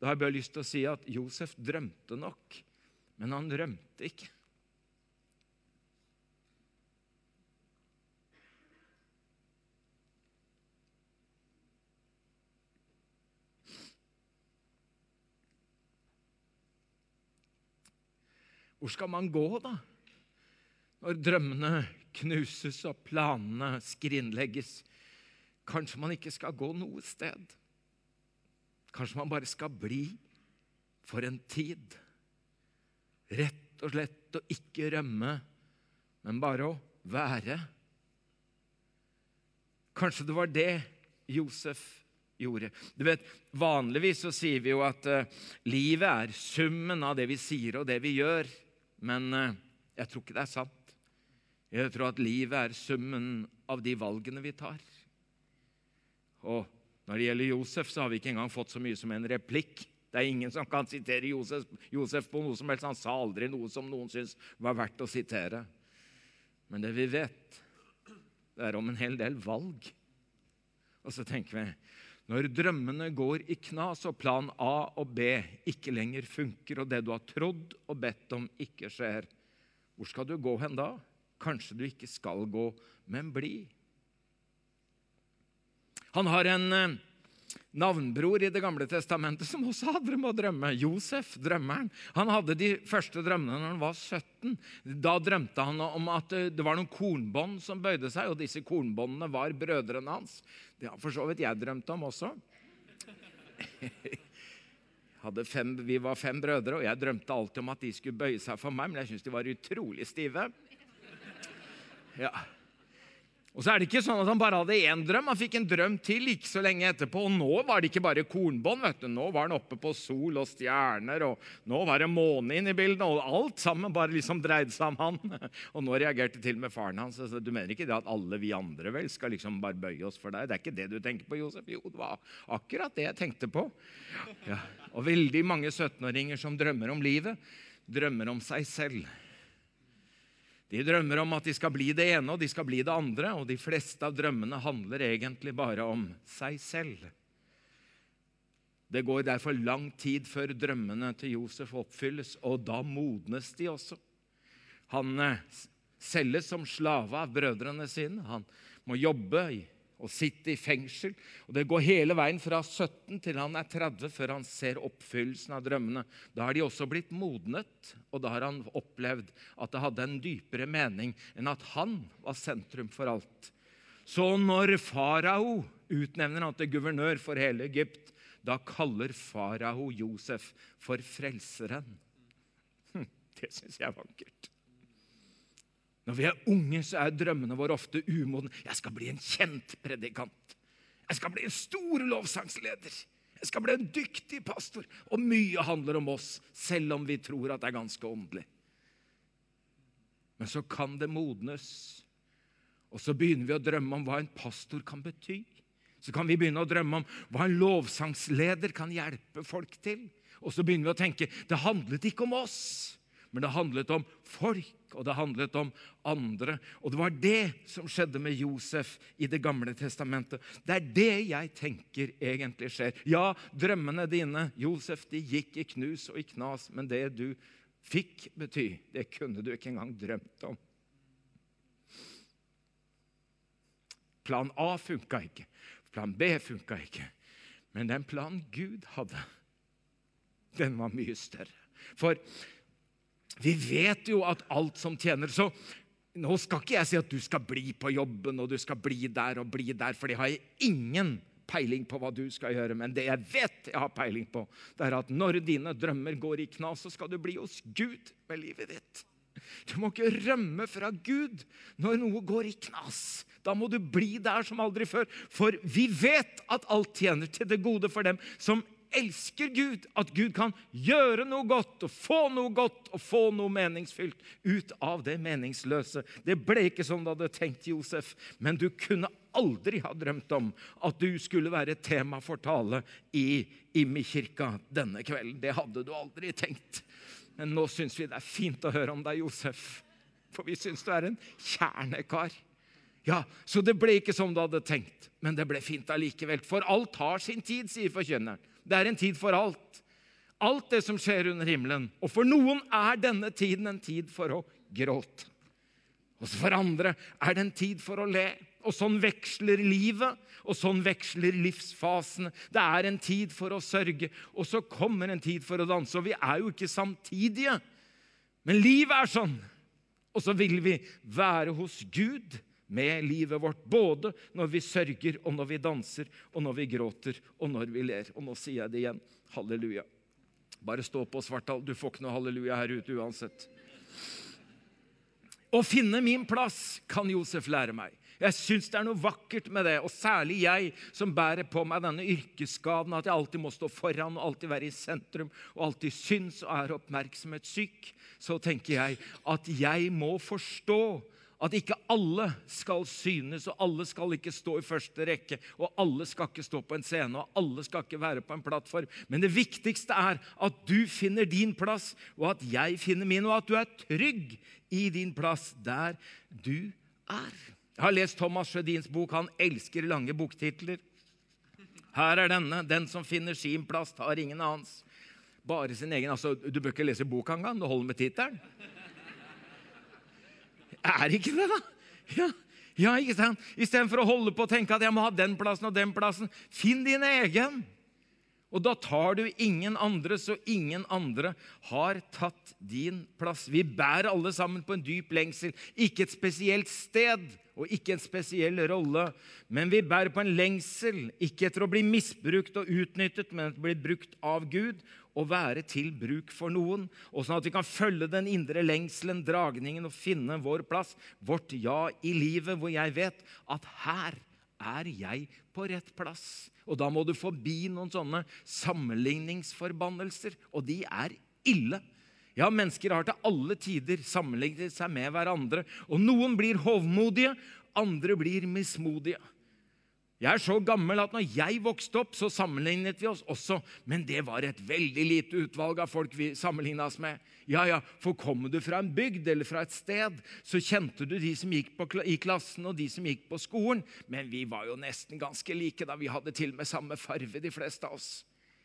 da har jeg bare lyst til å si at Josef drømte nok, men han rømte ikke. Hvor skal man gå, da? Når drømmene knuses og planene skrinlegges. Kanskje man ikke skal gå noe sted. Kanskje man bare skal bli for en tid. Rett og slett å ikke rømme, men bare å være. Kanskje det var det Josef gjorde. Du vet, Vanligvis så sier vi jo at uh, livet er summen av det vi sier og det vi gjør. Men uh, jeg tror ikke det er sant. Jeg tror at livet er summen av de valgene vi tar. Og når det gjelder Josef, så har vi ikke engang fått så mye som en replikk. Det er ingen som kan sitere Josef, Josef på noe som helst. Han sa aldri noe som noen syntes var verdt å sitere. Men det vi vet, det er om en hel del valg. Og så tenker vi når drømmene går i knas og plan A og B ikke lenger funker, og det du har trodd og bedt om, ikke skjer, hvor skal du gå hen da? Kanskje du ikke skal gå, men bli. Han har en eh, navnbror i Det gamle testamentet som også hadde med å drømme. Josef, drømmeren. Han hadde de første drømmene når han var 17. Da drømte han om at eh, det var noen kornbånd som bøyde seg, og disse kornbåndene var brødrene hans. Det har for så vidt jeg drømt om også. <laughs> Fem, vi var fem brødre, og jeg drømte alltid om at de skulle bøye seg for meg, men jeg syntes de var utrolig stive. Ja. Og så er det ikke sånn at Han bare hadde én drøm, han fikk en drøm til ikke så lenge etterpå. Og nå var det ikke bare kornbånd. vet du. Nå var han oppe på sol og stjerner, og nå var det måne inne i bildet. Og alt sammen bare liksom dreide seg om han. <laughs> Og nå reagerte til og med faren hans. Så du mener ikke det at alle vi andre vel skal liksom bare bøye oss for deg? Det er ikke det du tenker på, Josef? Jo, det var akkurat det jeg tenkte på. Ja. Og veldig mange 17-åringer som drømmer om livet, drømmer om seg selv. De drømmer om at de skal bli det ene og de skal bli det andre, og de fleste av drømmene handler egentlig bare om seg selv. Det går derfor lang tid før drømmene til Josef oppfylles, og da modnes de også. Han eh, selges som slave av brødrene sine. Han må jobbe og sitte i fengsel. Og Det går hele veien fra 17 til han er 30 før han ser oppfyllelsen av drømmene. Da har de også blitt modnet, og da har han opplevd at det hadde en dypere mening enn at han var sentrum for alt. Så når farao utnevner han til guvernør for hele Egypt, da kaller farao Josef for frelseren. Hm, det syns jeg er vakkert. Når vi er unge, så er drømmene våre ofte umodne. Jeg skal bli en kjent predikant. Jeg skal bli en stor lovsangsleder. Jeg skal bli en dyktig pastor. Og mye handler om oss, selv om vi tror at det er ganske åndelig. Men så kan det modnes, og så begynner vi å drømme om hva en pastor kan bety. Så kan vi begynne å drømme om hva en lovsangsleder kan hjelpe folk til. Og så begynner vi å tenke det handlet ikke om oss, men det handlet om folk, og det handlet om andre. Og det var det som skjedde med Josef i Det gamle testamentet. Det er det jeg tenker egentlig skjer. Ja, drømmene dine, Josef, de gikk i knus og i knas, men det du fikk bety, det kunne du ikke engang drømt om. Plan A funka ikke. Plan B funka ikke. Men den planen Gud hadde, den var mye større. For vi vet jo at alt som tjener Så nå skal ikke jeg si at du skal bli på jobben og du skal bli der og bli der, for det har jeg ingen peiling på hva du skal gjøre. Men det jeg vet jeg har peiling på, det er at når dine drømmer går i knas, så skal du bli hos Gud med livet ditt. Du må ikke rømme fra Gud når noe går i knas. Da må du bli der som aldri før. For vi vet at alt tjener til det gode for dem som elsker Gud, at Gud kan gjøre noe godt og få noe godt og få noe meningsfylt ut av det meningsløse. Det ble ikke som du hadde tenkt, Josef, men du kunne aldri ha drømt om at du skulle være tema for tale i Immi-kirka denne kvelden. Det hadde du aldri tenkt. Men nå syns vi det er fint å høre om deg, Josef. For vi syns du er en kjernekar. Ja, Så det ble ikke som du hadde tenkt, men det ble fint allikevel. For alt har sin tid, sier forkynneren. Det er en tid for alt. Alt det som skjer under himmelen. Og for noen er denne tiden en tid for å gråte. Og for andre er det en tid for å le. Og sånn veksler livet, og sånn veksler livsfasene. Det er en tid for å sørge, og så kommer en tid for å danse. Og vi er jo ikke samtidige, men livet er sånn. Og så vil vi være hos Gud med livet vårt. Både når vi sørger, og når vi danser, og når vi gråter, og når vi ler. Og nå sier jeg det igjen. Halleluja. Bare stå på, Svartdal. Du får ikke noe halleluja her ute uansett. Å finne min plass kan Josef lære meg. Jeg syns det er noe vakkert med det, og særlig jeg som bærer på meg denne yrkesskaden, at jeg alltid må stå foran og alltid være i sentrum og alltid syns og er oppmerksomhetssyk. Så tenker jeg at jeg må forstå at ikke alle skal synes, og alle skal ikke stå i første rekke, og alle skal ikke stå på en scene, og alle skal ikke være på en plattform. Men det viktigste er at du finner din plass, og at jeg finner min, og at du er trygg i din plass der du er. Jeg har lest Thomas Sjødins bok. Han elsker lange boktitler. Her er denne. 'Den som finner sin plass, tar ingen annens'. Bare sin egen. Altså, du bør ikke lese boka engang. Det holder med tittelen. Er ikke det, da? Ja, ja ikke sant? Istedenfor å holde på og tenke at jeg må ha den plassen og den plassen. Finn din egen. Og da tar du ingen andre, så ingen andre har tatt din plass. Vi bærer alle sammen på en dyp lengsel. Ikke et spesielt sted og ikke en spesiell rolle, men vi bærer på en lengsel, ikke etter å bli misbrukt og utnyttet, men etter å bli brukt av Gud og være til bruk for noen. Og sånn at vi kan følge den indre lengselen, dragningen, og finne vår plass, vårt ja i livet, hvor jeg vet at her er jeg på rett plass. Og da må du forbi noen sånne sammenligningsforbannelser, og de er ille. Ja, mennesker har til alle tider sammenlignet seg med hverandre. Og noen blir hovmodige, andre blir mismodige. Jeg er så gammel at når jeg vokste opp, så sammenlignet vi oss også. Men det var et veldig lite utvalg av folk vi sammenligna oss med. Ja, ja, For kommer du fra en bygd eller fra et sted, så kjente du de som gikk på, i klassen, og de som gikk på skolen. Men vi var jo nesten ganske like da. Vi hadde til og med samme farve, de fleste av oss.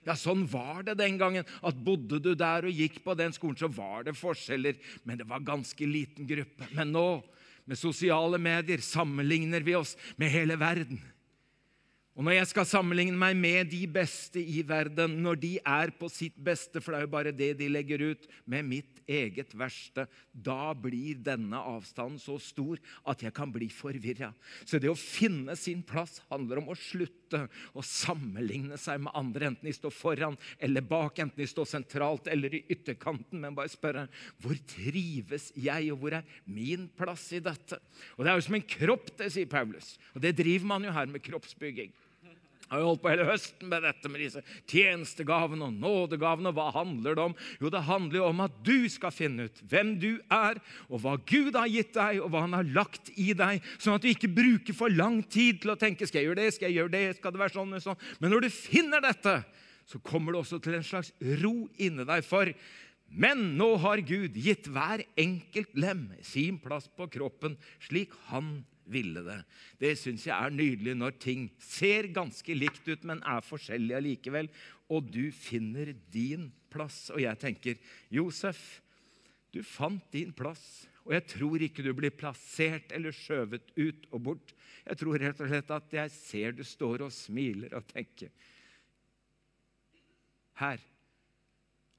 Ja, Sånn var det den gangen. at Bodde du der og gikk på den skolen, så var det forskjeller. Men det var ganske liten gruppe. Men nå, med sosiale medier, sammenligner vi oss med hele verden. Og når jeg skal sammenligne meg med de beste i verden, når de er på sitt beste, for det er jo bare det de legger ut, med mitt eget verste, da blir denne avstanden så stor at jeg kan bli forvirra. Så det å finne sin plass handler om å slutte å sammenligne seg med andre, enten de står foran eller bak, enten de står sentralt eller i ytterkanten, men bare spørre hvor trives jeg, og hvor er min plass i dette? Og Det er jo som en kropp, det sier Paulus. Og det driver man jo her med kroppsbygging. Har jo holdt på hele høsten med dette med disse tjenestegavene og nådegavene. Hva handler det om? Jo, det handler jo om at du skal finne ut hvem du er, og hva Gud har gitt deg, og hva han har lagt i deg, sånn at du ikke bruker for lang tid til å tenke skal jeg gjøre det, skal jeg gjøre det, skal det være sånn og sånn. Men når du finner dette, så kommer du også til en slags ro inni deg. For men nå har Gud gitt hver enkelt lem sin plass på kroppen slik han ville det. Det syns jeg er nydelig når ting ser ganske likt ut, men er forskjellige allikevel. Og du finner din plass. Og jeg tenker, Josef, du fant din plass. Og jeg tror ikke du blir plassert eller skjøvet ut og bort. Jeg tror rett og slett at jeg ser du står og smiler og tenker Her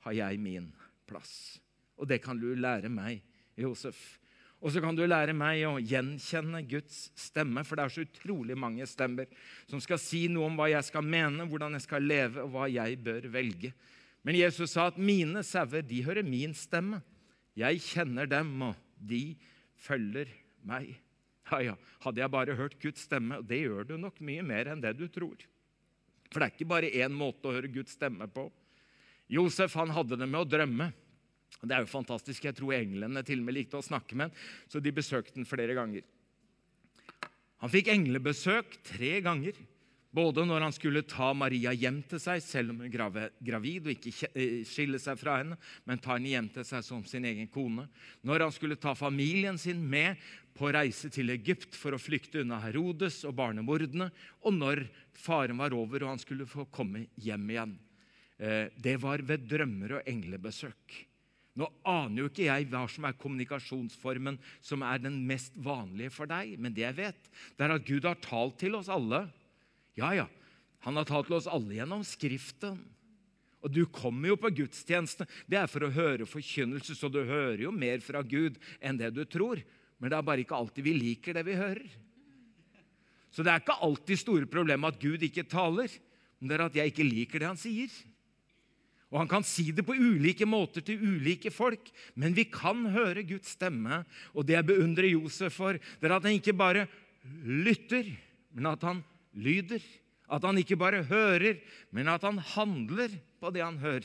har jeg min plass. Og det kan du lære meg, Josef. Og så kan du lære meg å gjenkjenne Guds stemme, for det er så utrolig mange stemmer som skal si noe om hva jeg skal mene, hvordan jeg skal leve, og hva jeg bør velge. Men Jesus sa at mine sauer, de hører min stemme. Jeg kjenner dem, og de følger meg. Ja, ja, hadde jeg bare hørt Guds stemme, og det gjør du nok mye mer enn det du tror. For det er ikke bare én måte å høre Guds stemme på. Josef han hadde det med å drømme. Det er jo fantastisk. Jeg tror englene til og med likte å snakke med ham, så de besøkte ham flere ganger. Han fikk englebesøk tre ganger. Både når han skulle ta Maria hjem til seg, selv om hun er gravid, og ikke eh, skille seg fra henne, men ta henne hjem til seg som sin egen kone. Når han skulle ta familien sin med på reise til Egypt for å flykte unna Herodes og barnemordene, og når faren var over og han skulle få komme hjem igjen. Eh, det var ved drømmer og englebesøk. Nå aner jo ikke jeg hva som er kommunikasjonsformen som er den mest vanlige for deg, men det jeg vet, det er at Gud har talt til oss alle. Ja, ja, han har talt til oss alle gjennom Skriften. Og du kommer jo på gudstjeneste. Det er for å høre forkynnelse, så du hører jo mer fra Gud enn det du tror. Men det er bare ikke alltid vi liker det vi hører. Så det er ikke alltid store problemet at Gud ikke taler, men det er at jeg ikke liker det han sier. Og Han kan si det på ulike måter til ulike folk, men vi kan høre Guds stemme. Og det jeg beundrer Josef for, det er at han ikke bare lytter, men at han lyder. At han ikke bare hører, men at han handler på det han hører.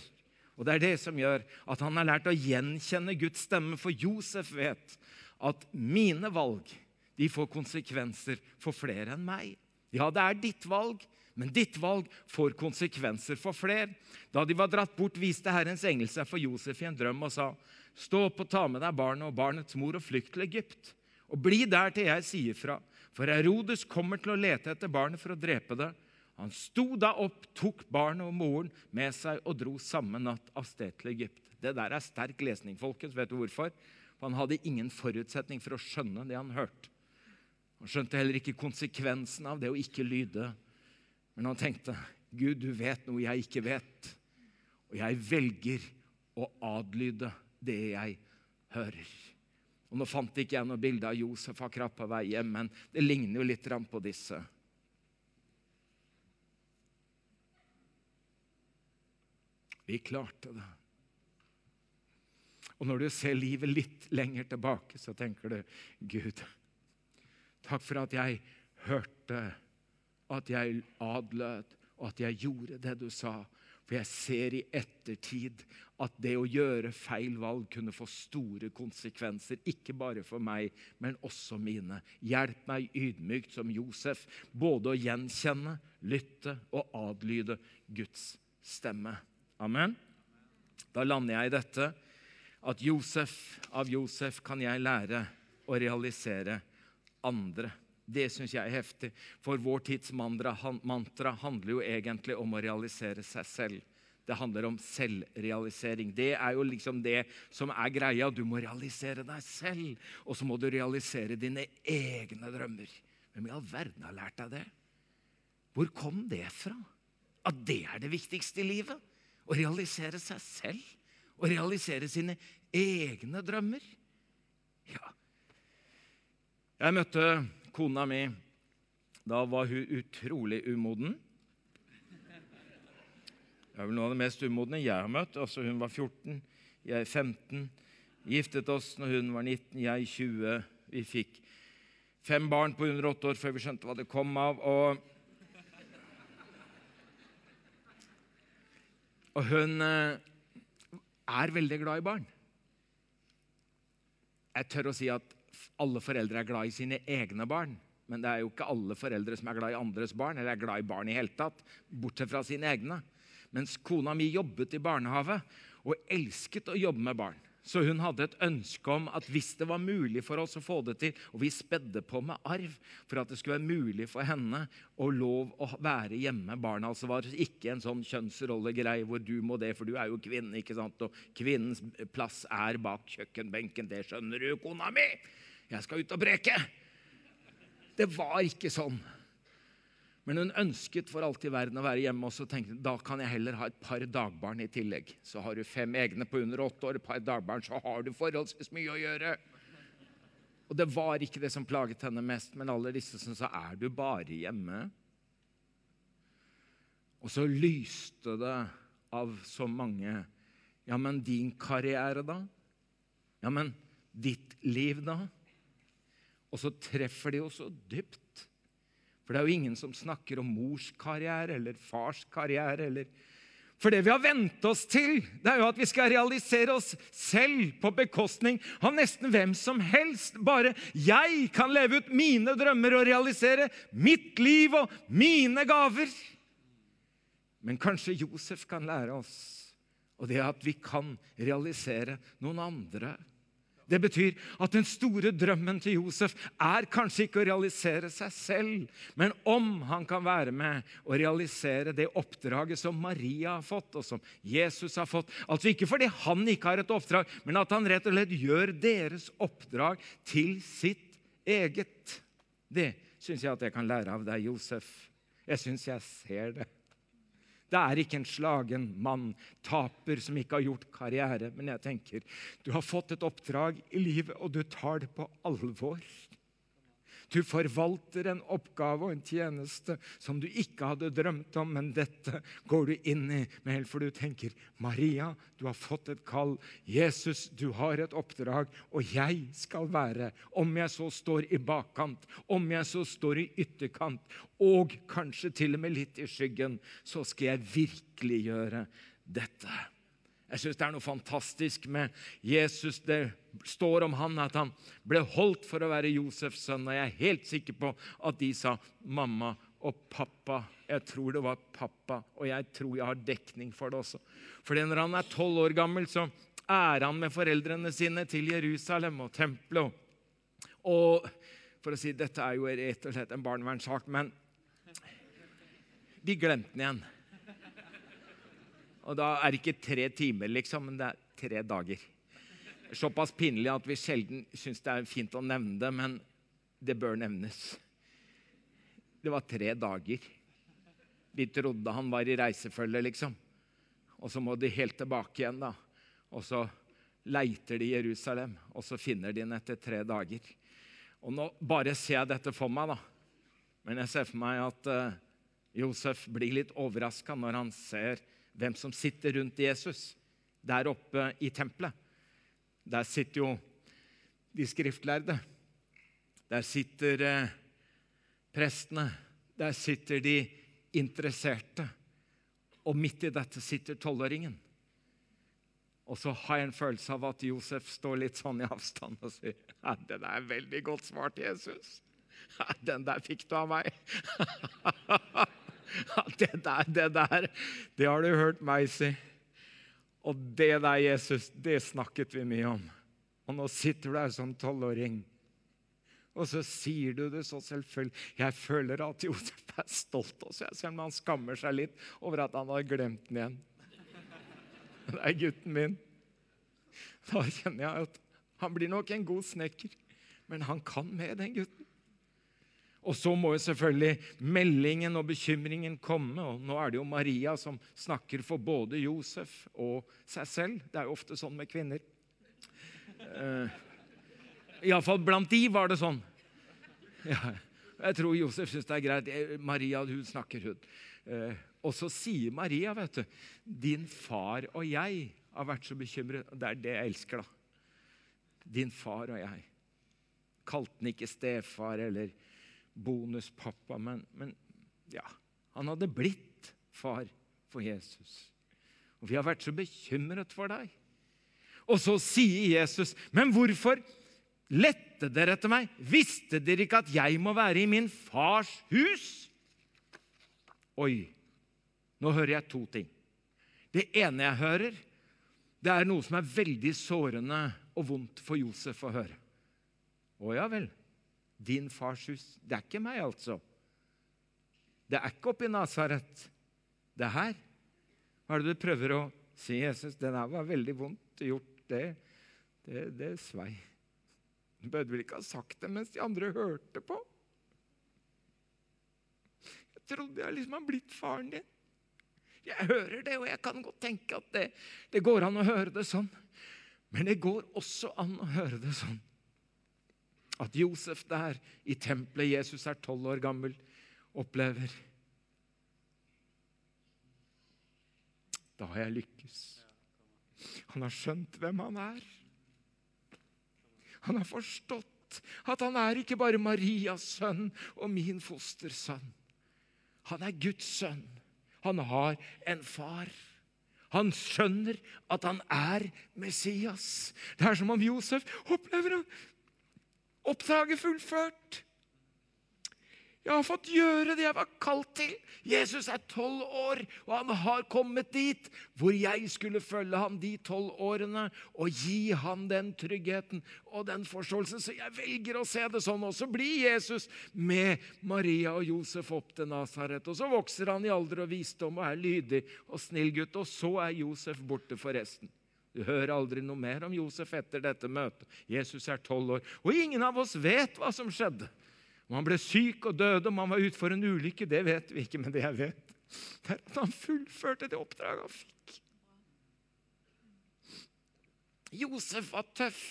Og Det er det som gjør at han har lært å gjenkjenne Guds stemme. For Josef vet at mine valg de får konsekvenser for flere enn meg. Ja, det er ditt valg, men ditt valg får konsekvenser for flere. Da de var dratt bort, viste Herrens engel seg for Josef i en drøm og sa:" Stå opp og ta med deg barnet og barnets mor og flykt til Egypt. Og bli der til jeg sier fra, for Herodes kommer til å lete etter barnet for å drepe det. Han sto da opp, tok barnet og moren med seg og dro samme natt av sted til Egypt. Det der er sterk lesning, folkens. Vet du hvorfor? For han hadde ingen forutsetning for å skjønne det han hørte. Han skjønte heller ikke konsekvensen av det å ikke lyde men han tenkte, 'Gud, du vet noe jeg ikke vet.' Og jeg velger å adlyde det jeg hører. Og Nå fant ikke jeg noe bilde av Josef akkurat på vei hjem, men det ligner jo litt på disse. Vi klarte det. Og når du ser livet litt lenger tilbake, så tenker du Gud, takk for at jeg hørte at jeg adlød, og at jeg gjorde det du sa. For jeg ser i ettertid at det å gjøre feil valg kunne få store konsekvenser. Ikke bare for meg, men også mine. Hjelp meg ydmykt som Josef, både å gjenkjenne, lytte og adlyde Guds stemme. Amen. Da lander jeg i dette at Josef, av Josef kan jeg lære å realisere andre. Det syns jeg er heftig. For vår tids mantra, mantra handler jo egentlig om å realisere seg selv. Det handler om selvrealisering. Det er jo liksom det som er greia. Du må realisere deg selv, og så må du realisere dine egne drømmer. Hvem i all verden har lært deg det? Hvor kom det fra? At det er det viktigste i livet? Å realisere seg selv? Å realisere sine egne drømmer? Ja. Jeg møtte kona mi Da var hun utrolig umoden. Det er vel noe av det mest umodne jeg har møtt. Altså, hun var 14, jeg 15. Giftet oss når hun var 19, jeg 20. Vi fikk fem barn på 108 år før vi skjønte hva det kom av. Og, og hun eh, er veldig glad i barn. Jeg tør å si at alle foreldre er glad i sine egne barn. Men det er jo ikke alle foreldre som er glad i andres barn, eller er glad i barn i hele tatt, bortsett fra sine egne. mens kona mi jobbet i barnehage og elsket å jobbe med barn. Så hun hadde et ønske om at hvis det var mulig for oss å få det til Og vi spedde på med arv for at det skulle være mulig for henne å lov å være hjemme med barna. Altså var det ikke en sånn kjønnsrollegreie hvor du må det, for du er jo kvinne. ikke sant? Og kvinnens plass er bak kjøkkenbenken. Det skjønner du, kona mi! Jeg skal ut og breke! Det var ikke sånn. Men hun ønsket for alt i verden å være hjemme, og så tenkte hun da kan jeg heller ha et par dagbarn i tillegg. Så har du fem egne på under åtte år, et par dagbarn, så har du forholdsvis mye å gjøre. Og det var ikke det som plaget henne mest, men alle disse som sa 'er du bare hjemme'? Og så lyste det av så mange. Ja, men din karriere, da? Ja, men ditt liv, da? Og så treffer de jo så dypt. For det er jo ingen som snakker om mors karriere eller fars karriere. eller... For det vi har vent oss til, det er jo at vi skal realisere oss selv på bekostning av nesten hvem som helst. Bare jeg kan leve ut mine drømmer og realisere mitt liv og mine gaver. Men kanskje Josef kan lære oss, og det at vi kan realisere noen andre. Det betyr at den store drømmen til Josef er kanskje ikke å realisere seg selv, men om han kan være med og realisere det oppdraget som Maria har fått, og som Jesus har fått. Altså ikke fordi han ikke har et oppdrag, men at han rett og slett gjør deres oppdrag til sitt eget. Det syns jeg at jeg kan lære av deg, Josef. Jeg syns jeg ser det. Det er ikke en slagen mann, taper, som ikke har gjort karriere. Men jeg tenker, du har fått et oppdrag i livet, og du tar det på alvor. Du forvalter en oppgave og en tjeneste som du ikke hadde drømt om, men dette går du inn i med helt for du tenker Maria, du har fått et kall. Jesus, du har et oppdrag, og jeg skal være, om jeg så står i bakkant, om jeg så står i ytterkant, og kanskje til og med litt i skyggen, så skal jeg virkelig gjøre dette. Jeg syns det er noe fantastisk med Jesus. Det står om han at han ble holdt for å være Josefs sønn. Og jeg er helt sikker på at de sa mamma og pappa. Jeg tror det var pappa, og jeg tror jeg har dekning for det også. For når han er tolv år gammel, så er han med foreldrene sine til Jerusalem og tempelet. Og for å si dette er jo rett og slett en barnevernssak, men de glemte den igjen. Og da er det ikke tre timer, liksom, men det er tre dager. Såpass pinlig at vi sjelden syns det er fint å nevne det, men det bør nevnes. Det var tre dager. De trodde han var i reisefølge, liksom. Og så må de helt tilbake igjen, da. Og så leiter de Jerusalem, og så finner de den etter tre dager. Og nå bare ser jeg dette for meg, da. Men jeg ser for meg at uh, Josef blir litt overraska når han ser hvem som sitter rundt Jesus der oppe i tempelet. Der sitter jo de skriftlærde. Der sitter eh, prestene. Der sitter de interesserte. Og midt i dette sitter tolvåringen. Og så har jeg en følelse av at Josef står litt sånn i avstand og sier ja, 'Den er veldig godt svart, Jesus.' Ja, 'Den der fikk du av meg.' <laughs> <laughs> det der, det der, det har du hørt meg si. Og det der, Jesus, det snakket vi mye om. Og nå sitter du her som tolvåring. Og så sier du det så selvfølgelig. Jeg føler at Josef er stolt også, selv om han skammer seg litt over at han har glemt den igjen. Det er gutten min. Da kjenner jeg at han blir nok en god snekker, men han kan med, den gutten. Og så må jo selvfølgelig meldingen og bekymringen komme. og Nå er det jo Maria som snakker for både Josef og seg selv. Det er jo ofte sånn med kvinner. Uh, Iallfall blant de var det sånn. Ja, jeg tror Josef syns det er greit. Eh, Maria, hun snakker, hun. Uh, og så sier Maria, vet du, 'Din far og jeg har vært så bekymret.' Det er det jeg elsker, da. Din far og jeg. Kalte den ikke stefar eller bonuspappa, men, men ja, han hadde blitt far for Jesus. Og vi har vært så bekymret for deg. Og så sier Jesus, 'Men hvorfor lette dere etter meg? Visste dere ikke at jeg må være i min fars hus?' Oi, nå hører jeg to ting. Det ene jeg hører, det er noe som er veldig sårende og vondt for Josef å høre. Å ja vel. Din fars hus. Det er ikke meg, altså. Det er ikke oppe i Nasaret. Det er her. Hva er det du prøver å si, Jesus? Det der var veldig vondt gjort. Det, det, det svei. Du burde vel ikke ha sagt det mens de andre hørte på? Jeg trodde jeg liksom har blitt faren din. Jeg hører det, og jeg kan godt tenke at det, det går an å høre det sånn. Men det går også an å høre det sånn at Josef der i tempelet, Jesus er tolv år gammel, opplever Da har jeg lykkes. Han har skjønt hvem han er. Han har forstått at han er ikke bare Marias sønn og min fostersønn. Han er Guds sønn. Han har en far. Han skjønner at han er Messias. Det er som om Josef opplever oppdraget fullført. Jeg har fått gjøre det jeg var kalt til. Jesus er tolv år, og han har kommet dit hvor jeg skulle følge ham de tolv årene og gi ham den tryggheten og den forståelsen. Så jeg velger å se det sånn. Og så blir Jesus med Maria og Josef opp til Nasaret. Og så vokser han i alder og visdom og er lydig og snill gutt. Og så er Josef borte for resten. Du hører aldri noe mer om Josef etter dette møtet. Jesus er tolv år, og ingen av oss vet hva som skjedde. Om han ble syk og døde, om han var ute for en ulykke, det vet vi ikke. Men det jeg vet, det er at han fullførte det oppdraget han fikk. Josef var tøff.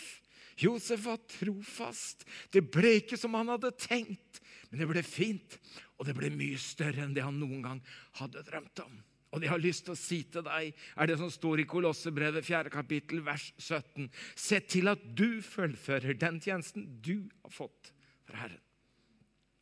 Josef var trofast. Det ble ikke som han hadde tenkt, men det ble fint. Og det ble mye større enn det han noen gang hadde drømt om. Og det jeg har lyst til å si til deg, er det som står i Kolossebrevet 4. kapittel, vers 17. Se til at du fullfører den tjenesten du har fått fra Herren.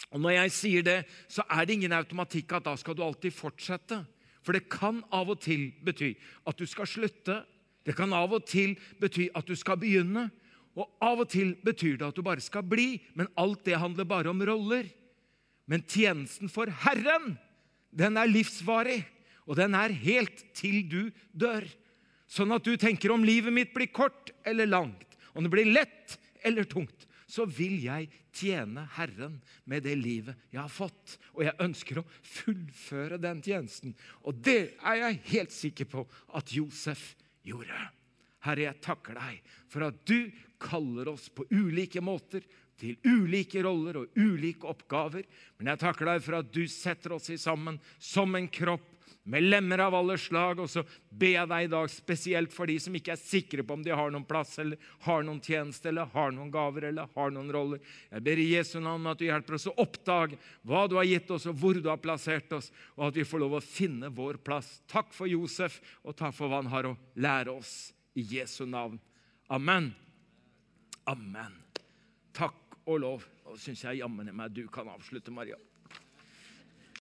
Og Når jeg sier det, så er det ingen automatikk at da skal du alltid fortsette. For det kan av og til bety at du skal slutte. Det kan av og til bety at du skal begynne. Og av og til betyr det at du bare skal bli. Men alt det handler bare om roller. Men tjenesten for Herren, den er livsvarig. Og den er helt til du dør. Sånn at du tenker om livet mitt blir kort eller langt, om det blir lett eller tungt, så vil jeg tjene Herren med det livet jeg har fått. Og jeg ønsker å fullføre den tjenesten. Og det er jeg helt sikker på at Josef gjorde. Herre, jeg takker deg for at du kaller oss på ulike måter til ulike roller og ulike oppgaver. Men jeg takker deg for at du setter oss sammen som en kropp med lemmer av alle slag. Og så ber jeg deg i dag spesielt for de som ikke er sikre på om de har noen plass, eller har noen tjeneste, eller har noen gaver eller har noen roller. Jeg ber i Jesu navn at du hjelper oss å oppdage hva du har gitt oss, og hvor du har plassert oss, og at vi får lov å finne vår plass. Takk for Josef, og takk for hva han har å lære oss. I Jesu navn. Amen. Amen. Takk og lov. Nå syns jeg jammen meg du kan avslutte, Maria.